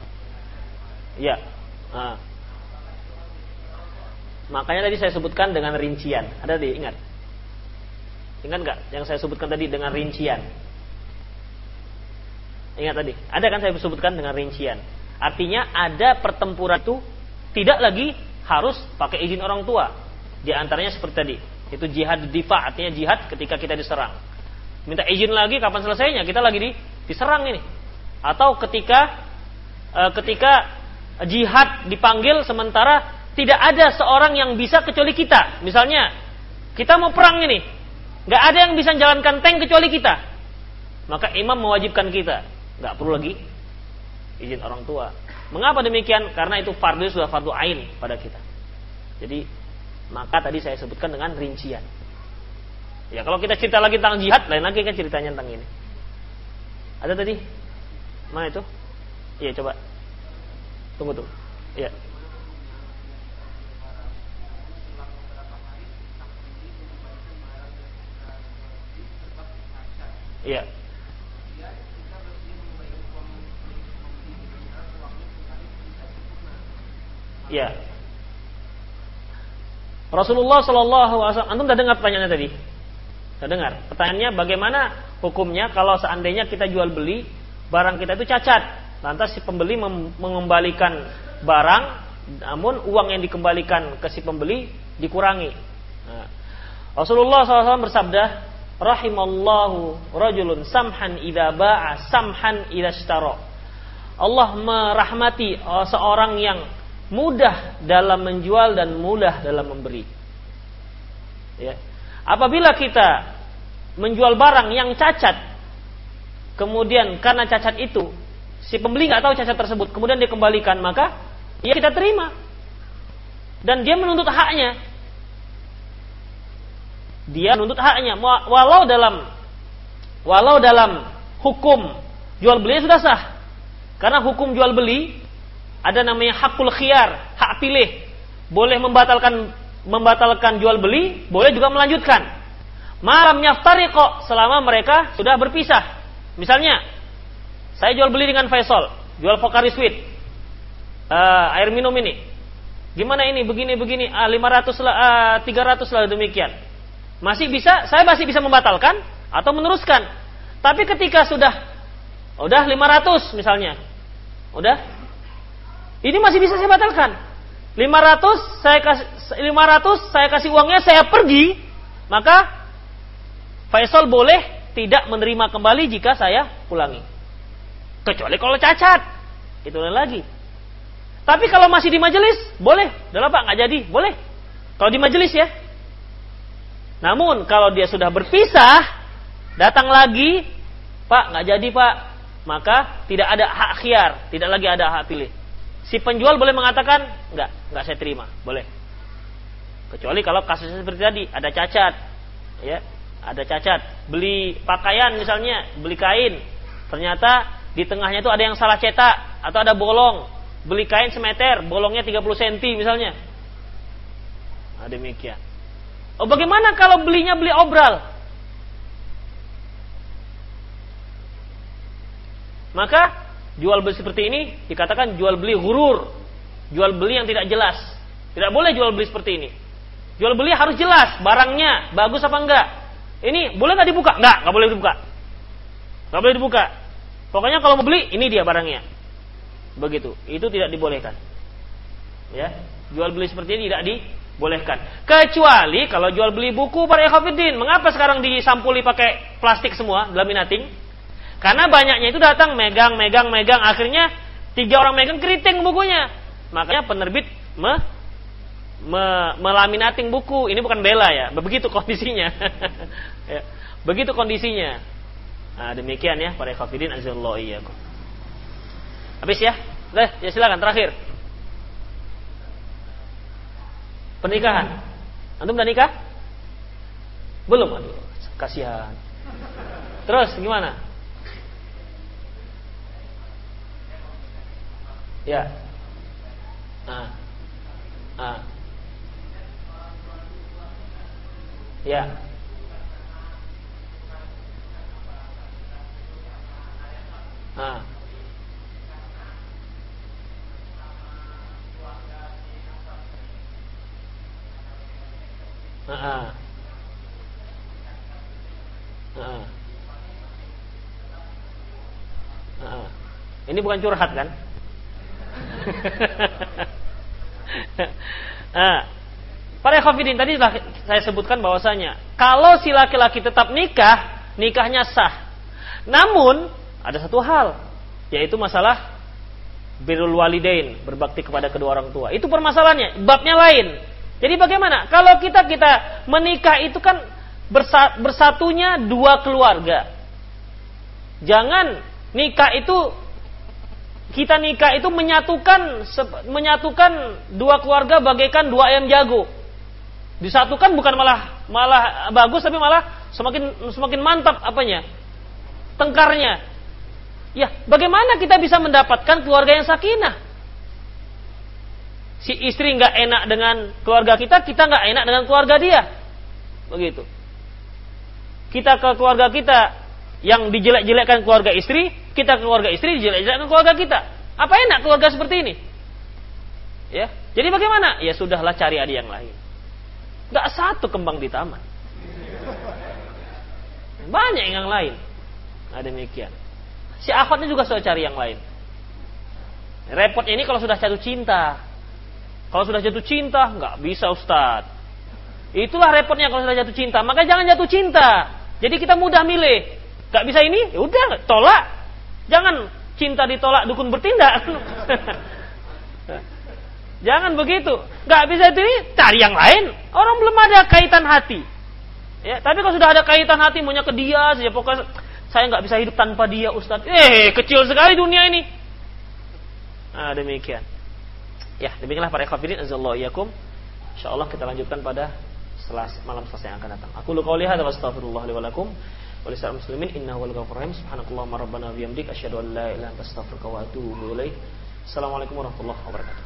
Ya. Nah. Makanya tadi saya sebutkan dengan rincian. Ada di ingat? Ingat nggak yang saya sebutkan tadi dengan rincian? Ingat tadi? Ada kan saya sebutkan dengan rincian. Artinya ada pertempuran itu tidak lagi harus pakai izin orang tua. Di antaranya seperti tadi, itu jihad difa, artinya jihad ketika kita diserang. Minta izin lagi kapan selesainya? Kita lagi di, diserang ini. Atau ketika e, ketika jihad dipanggil sementara tidak ada seorang yang bisa kecuali kita. Misalnya, kita mau perang ini, nggak ada yang bisa jalankan tank kecuali kita. Maka imam mewajibkan kita, nggak perlu lagi izin orang tua. Mengapa demikian? Karena itu fardu sudah fardu ain pada kita. Jadi maka tadi saya sebutkan dengan rincian. Ya kalau kita cerita lagi tentang jihad, lain lagi kan ceritanya tentang ini. Ada tadi? Mana itu? Iya coba. Tunggu tuh. Iya. Iya. Iya. Rasulullah Shallallahu Alaihi Wasallam, antum udah dengar pertanyaannya tadi? Sudah dengar? Pertanyaannya bagaimana hukumnya kalau seandainya kita jual beli barang kita itu cacat, lantas si pembeli mengembalikan barang, namun uang yang dikembalikan ke si pembeli dikurangi. Nah, Rasulullah SAW bersabda, rahimallahu rajulun samhan idza ba'a samhan idza ishtara. Allah merahmati uh, seorang yang mudah dalam menjual dan mudah dalam memberi. Ya. Apabila kita menjual barang yang cacat, kemudian karena cacat itu si pembeli nggak tahu cacat tersebut, kemudian dikembalikan, maka ya kita terima. Dan dia menuntut haknya. Dia menuntut haknya walau dalam walau dalam hukum jual beli sudah sah. Karena hukum jual beli ada namanya hakul khiyar, hak pilih. Boleh membatalkan membatalkan jual beli, boleh juga melanjutkan. Malam kok selama mereka sudah berpisah. Misalnya, saya jual beli dengan Faisal, jual Pocari Sweet, uh, air minum ini. Gimana ini? Begini begini, uh, 500 lah, uh, 300 lah demikian. Masih bisa, saya masih bisa membatalkan atau meneruskan. Tapi ketika sudah udah 500 misalnya. Udah? Ini masih bisa saya batalkan. 500 saya kasih 500 saya kasih uangnya saya pergi, maka Faisal boleh tidak menerima kembali jika saya pulangi. Kecuali kalau cacat. Itu lagi. Tapi kalau masih di majelis, boleh. Udah Pak, nggak jadi. Boleh. Kalau di majelis ya. Namun kalau dia sudah berpisah, datang lagi, Pak nggak jadi Pak, maka tidak ada hak khiar, tidak lagi ada hak pilih. Si penjual boleh mengatakan, nggak, nggak saya terima, boleh. Kecuali kalau kasusnya seperti tadi, ada cacat, ya, ada cacat. Beli pakaian misalnya, beli kain, ternyata di tengahnya itu ada yang salah cetak atau ada bolong. Beli kain semeter, bolongnya 30 cm misalnya. Nah, demikian. Oh bagaimana kalau belinya beli obral? Maka jual beli seperti ini dikatakan jual beli gurur. Jual beli yang tidak jelas. Tidak boleh jual beli seperti ini. Jual beli harus jelas barangnya bagus apa enggak. Ini boleh nggak dibuka? Enggak, nggak boleh dibuka. Nggak boleh dibuka. Pokoknya kalau mau beli ini dia barangnya. Begitu. Itu tidak dibolehkan. Ya, jual beli seperti ini tidak di bolehkan. Kecuali kalau jual beli buku para ikhwatiddin. Mengapa sekarang disampuli pakai plastik semua, laminating? Karena banyaknya itu datang megang, megang, megang. Akhirnya tiga orang megang keriting bukunya. Makanya penerbit me, me, melaminating buku. Ini bukan bela ya. Begitu kondisinya. ya. Begitu kondisinya. Nah, demikian ya para ikhwatiddin azallahu iyyakum. Habis ya? Udah, ya silakan terakhir. Pernikahan. Antum udah nikah? Belum, aduh, kasihan. Terus gimana? Ya. Ah. Ah. Ya. Ah. Uh Ini bukan curhat kan? nah, para khafidin tadi saya sebutkan bahwasanya kalau si laki-laki tetap nikah, nikahnya sah. Namun ada satu hal, yaitu masalah birrul walidain, berbakti kepada kedua orang tua. Itu permasalahannya, babnya lain. Jadi bagaimana? Kalau kita kita menikah itu kan bersatunya dua keluarga. Jangan nikah itu kita nikah itu menyatukan menyatukan dua keluarga bagaikan dua ayam jago. Disatukan bukan malah malah bagus tapi malah semakin semakin mantap apanya? Tengkarnya. Ya, bagaimana kita bisa mendapatkan keluarga yang sakinah? si istri nggak enak dengan keluarga kita, kita nggak enak dengan keluarga dia. Begitu. Kita ke keluarga kita yang dijelek-jelekkan keluarga istri, kita ke keluarga istri dijelek-jelekkan keluarga kita. Apa enak keluarga seperti ini? Ya. Jadi bagaimana? Ya sudahlah cari adik yang lain. Gak satu kembang di taman. Banyak yang lain. Nah demikian. Si akhwatnya juga sudah cari yang lain. Repot ini kalau sudah jatuh cinta. Kalau sudah jatuh cinta, nggak bisa Ustadz. Itulah repotnya kalau sudah jatuh cinta. Maka jangan jatuh cinta. Jadi kita mudah milih. Gak bisa ini, ya udah tolak. Jangan cinta ditolak dukun bertindak. Jangan begitu. Gak bisa itu ini, cari yang lain. Orang belum ada kaitan hati. Ya, tapi kalau sudah ada kaitan hati, maunya ke dia saja. Pokoknya saya nggak bisa hidup tanpa dia, Ustadz. Eh, kecil sekali dunia ini. Nah, demikian. Ya, demikianlah para ikhwatiddin azallahu iyyakum. Insyaallah kita lanjutkan pada setelah malam selesai yang akan datang. Aku lu qauli hadza wa astaghfirullah li wa muslimin. Assalamualaikum warahmatullahi wabarakatuh.